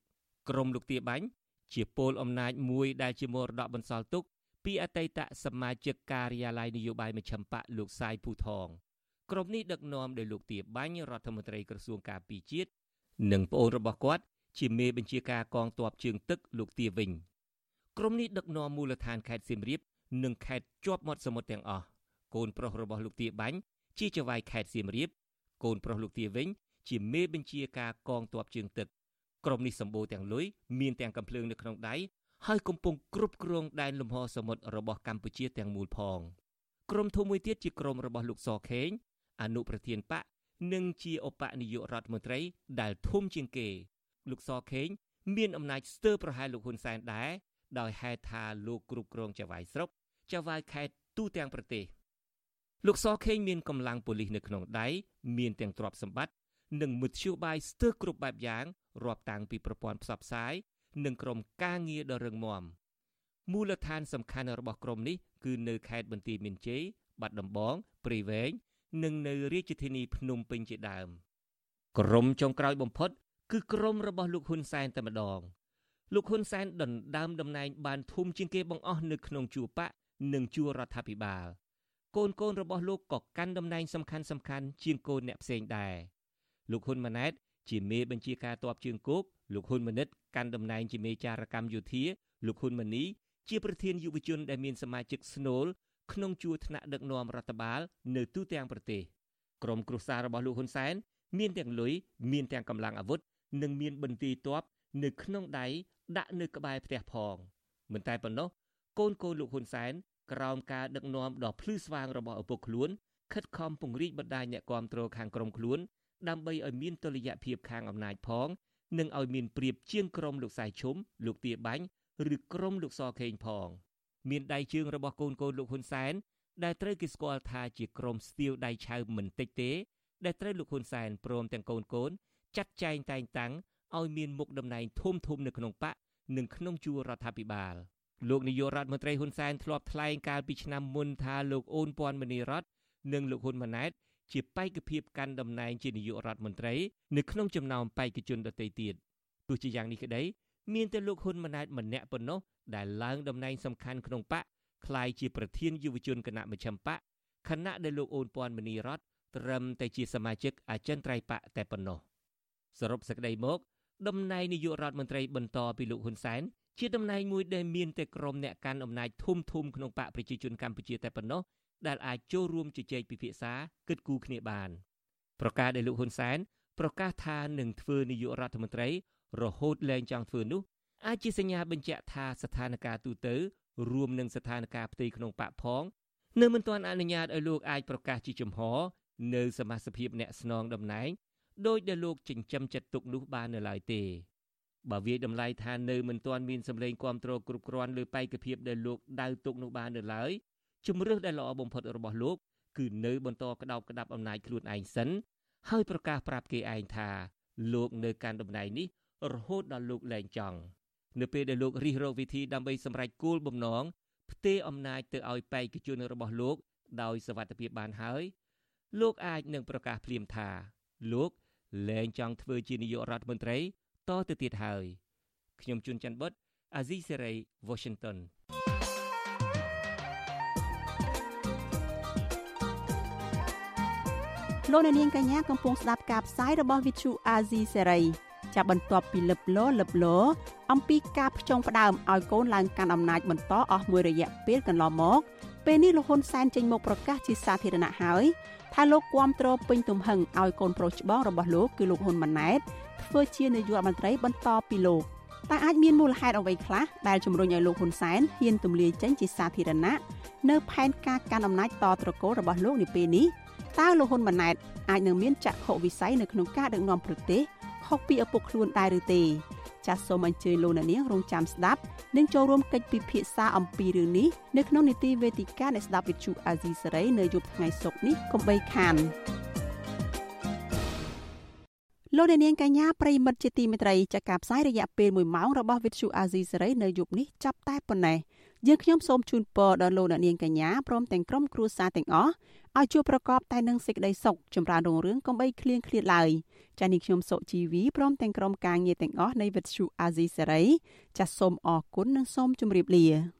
ក្រមលោកទាបាញ់ជាពលអំណាចមួយដែលជាមរតកបន្សល់ទុក ពីអតីតសមាជិកការិយាល័យនយោបាយមជ្ឈិមបកលោកសាយភូថងក្រុមនេះដឹកនាំដោយលោកទាបាញ់រដ្ឋមន្ត្រីក្រសួងការពារជាតិនិងប្អូនរបស់គាត់ ជាមេបញ្ជាការកងទ័ពជើងទឹកលោកទាវិញក្រុមនេះដឹកនាំមូលដ្ឋានខេត្តសៀមរាបនិងខេត្តជាប់មាត់សមុទ្រទាំងអស់កូនប្រុសរបស់លោកទាបាញ់ជាចៅហ្វាយខេត្តសៀមរាប កូនប្រុសលោកទាវិញជាមេបញ្ជាការកងទ័ពជើងទឹកក្រុមនេះសម្បូរទាំងលុយមានទាំងកំភ្លើងនៅក្នុងដៃហើយកំពុងគ្រប់គ្រងដែនលំហសមុទ្ររបស់កម្ពុជាទាំងមូលផងក្រុមធំមួយទៀតជាក្រុមរបស់លោកសខេងអនុប្រធានបកនិងជាឧបនាយករដ្ឋមន្ត្រីដែលធំជាងគេ លោកសខេងមានអំណាចស្ទើរប្រហែលលោកហ៊ុនសែនដែរដោយហេតុថាលោកគ្រប់គ្រងចៅហ្វាយស្រុកចៅហ្វាយខេត្តទូទាំងប្រទេស លោកសខេងមានកម្លាំងប៉ូលីសនៅក្នុងដៃមានទាំងទ្រព្យសម្បត្តិនិងមធ្យោបាយស្ទើរគ្រប់បែបយ៉ាងរាប់តាំងពីប្រព័ន្ធផ្សព្វផ្សាយនិងក្រុមការងារដ៏រឹងមាំមូលដ្ឋានសំខាន់របស់ក្រុមនេះគឺនៅខេត្តបន្ទាយមានជ័យបាត់ដំបងព្រៃវែងនិងនៅរាជធានីភ្នំពេញជាដើមក្រុមចុងក្រោយបំផុត គឺក្រុមរបស់លោកហ៊ុនសែនតែម្ដងលោកហ៊ុនសែនដណ្ដើមតំណែងបានធំជាងគេបង្អស់នៅក្នុងជួរបកនិងជួររដ្ឋាភិបាល កូនកូនរបស់លោកក៏កាន់តំណែងសំខាន់សំខាន់ជាងកូនអ្នកផ្សេងដែរលោកហ៊ុនម៉ាណែតជាមេបញ្ជាការតបជើងគោកលោកហ៊ុនម៉ាណិតកាន់តំណែងជាមេចារកម្មយោធាលោកហ៊ុនម៉ាណីជាប្រធានយុវជនដែលមានសមាជិកស្នូលក្នុងជួរថ្នាក់ដឹកនាំរដ្ឋបាលនៅទូទាំងប្រទេសក្រុមគ្រួសាររបស់លោកហ៊ុនសែនមានទាំងលុយមានទាំងកម្លាំងអាវុធនិងមានបន្ទាយទ័ពនៅក្នុងដៃដាក់នៅក្បែរផ្ទះផងមិនតែប៉ុណ្ណោះកូនកូនលោកហ៊ុនសែន ក្រោមការដឹកនាំដ៏ភ្លឺស្វាងរបស់ឪពុកខ្លួនខិតខំពង្រីកបណ្ដាញអ្នកគាំទ្រខាងក្រុមខ្លួនដើម្បីឲ្យមានតុល្យភាពខាងអំណាចផង និងឲ្យមានប្រៀបជាងក្រុមលោកសៃឈុំលោកទាបាញ់ឬក្រុមលោកសខេងផង មានដៃជើងរបស់កូនកូនលោកហ៊ុនសែនដែលត្រូវគេស្គាល់ថាជាក្រុមស្ទាវដៃឆៅមិនតិចទេ ដែលត្រូវលោកហ៊ុនសែនព្រមទាំងកូនកូនចាត់ចែងតែងតាំងឲ្យមានមុខតំណែងធំធំនៅក្នុងបកនិងក្នុងជួររដ្ឋាភិបាល លោកនាយករដ្ឋមន្ត្រីហ៊ុនសែនធ្លាប់ថ្លែងកាលពីឆ្នាំមុនថាលោកអូនពាន់មនីរតនិងលោកហ៊ុនម៉ាណែតជាបេក្ខភាពកាន់តំណែងជានាយករដ្ឋមន្ត្រីនៅក្នុងចំណោមបេក្ខជនដទៃទៀតទោះជាយ៉ាងនេះក្តីមានតែលោកហ៊ុនម៉ាណែតម្នាក់ប៉ុណ្ណោះដែលឡើងតំណែងសំខាន់ក្នុងបកក្លាយជាប្រធានយុវជនគណៈមជ្ឈិមបកខណៈដែលលោកអូនពាន់មនីរតត្រឹមតែជាសមាជិកអចិន្ត្រៃយ៍បកតែប៉ុណ្ណោះសរុបសេចក្តីមកតំណែងនាយករដ្ឋមន្ត្រីបន្តពីលោកហ៊ុនសែន ជាតំណែងមួយដែលមានតែក្រុមអ្នកកាន់អំណាចធំធំក្នុងបកប្រជាជនកម្ពុជាតែប៉ុណ្ណោះដែលអាចចូលរួមជជែកពិភាក្សាគិតគូរគ្នាបានប្រកាសដែលលោកហ៊ុនសែនប្រកាសថានឹងធ្វើនាយករដ្ឋមន្ត្រី រហូតលែងចង់ធ្វើនោះអាចជាសញ្ញាបញ្ជាក់ថាស្ថានភាពទូទៅរួមនឹងស្ថានភាពផ្ទៃក្នុងបកផងនៅមិនទាន់អនុញ្ញាតឲ្យលោកអាចប្រកាសជាចំហនៅសមាជិកអ្នកស្នងតំណែងដោយដែលលោកចិញ្ចឹមចិត្តទុកនោះបាននៅឡើយទេ បើវាតម្លៃថានៅមិនទាន់មានសម្លេងគ្រប់គ្រងគ្រប់គ្រាន់លើបេក្ខភាពដែលលោកដៅទុកនោះបាននៅឡើយជំរឿសដែលល្អបំផុតរបស់លោកគឺនៅបន្តក្តោបក្តាប់អំណាចខ្លួនឯងសិនហើយប្រកាសប្រាប់គេឯងថាលោកនៅកាន់តំណែងនេះរហូតដល់លោកលែងចង់នៅពេលដែលលោករិះរកវិធីដើម្បីសម្រេចគោលបំណងផ្ទេរអំណាចទៅឲ្យបេក្ខជនរបស់លោក ដោយសវត្ថភាពបានហើយលោកអាចនឹងប្រកាសភ្លាមថាលោកលែងចង់ធ្វើជានាយករដ្ឋមន្ត្រី តទៅទៀតហើយខ្ញុំជួនច័ន្ទបុតអាស៊ីសេរី Washington លោកអ្នកនាងកញ្ញាកំពុងស្ដាប់ការផ្សាយរបស់ Vithu Azizi Serai ចាប់បន្ទាប់ពីលឹបលោលឹបលោអំពីការផ្ចង់ផ្ដើមឲ្យកូនឡើងកាន់អំណាចបន្តអស់មួយរយៈពេលកន្លងមកពេលនេះលោកហ៊ុនសែនចេញមកប្រកាសជាសាធារណៈហើយថាលោកគាំទ្រពេញទំហឹងឲ្យកូនប្រុសច្បងរបស់លោកគឺលោកហ៊ុនម៉ាណែត ធ្វើជានាយករដ្ឋមន្ត្រីបន្តពីលោកតែអាចមានមូលហេតុអ្វីខ្លះដែលជំរុញឲ្យលោកហ៊ុនសែនហ៊ានទម្លាយចេញជាសាធារណៈនៅផែនការកាន់អំណាចតត្រកូលរបស់លោកនាពេលនេះតើលោកហ៊ុនម៉ាណែតអាចនឹងមានចក្ខុវិស័យនៅក្នុងការដឹកនាំប្រទេសខុសពីឪពុកខ្លួនដែរឬទេចាសសូមអញ្ជើញលោកអ្នកនាងរងចាំស្ដាប់និងចូលរួមកិច្ចពិភាក្សាអំពីរឿងនេះនៅក្នុងនីតិវេទិកានៃស្ដាប់វិទ្យុអាស៊ីសេរីនៅយប់ថ្ងៃសុក្រនេះកុំបីខាន លោកអ្នកនាងកញ្ញាប្រិមិត្តជាទីមេត្រីចាការផ្សាយរយៈពេល1ម៉ោងរបស់វិទ្យុអាស៊ីសេរីនៅយប់នេះចាប់តែប៉ុណ្ណេះយើងខ្ញុំសូមជូនពរដល់លោកអ្នកនាងកញ្ញាព្រមទាំងក្រុមគ្រួសារទាំងអស់ឲ្យជួបប្រកបតែនឹងសេចក្តីសុខចម្រើនរុងរឿងកុំបីឃ្លៀងឃ្លាតឡើយចា៎នេះខ្ញុំសុជីវីព្រមទាំងក្រុមការងារទាំងអស់នៃវិទ្យុអាស៊ីសេរីចាសសូមអរគុណនិងសូមជម្រាបលា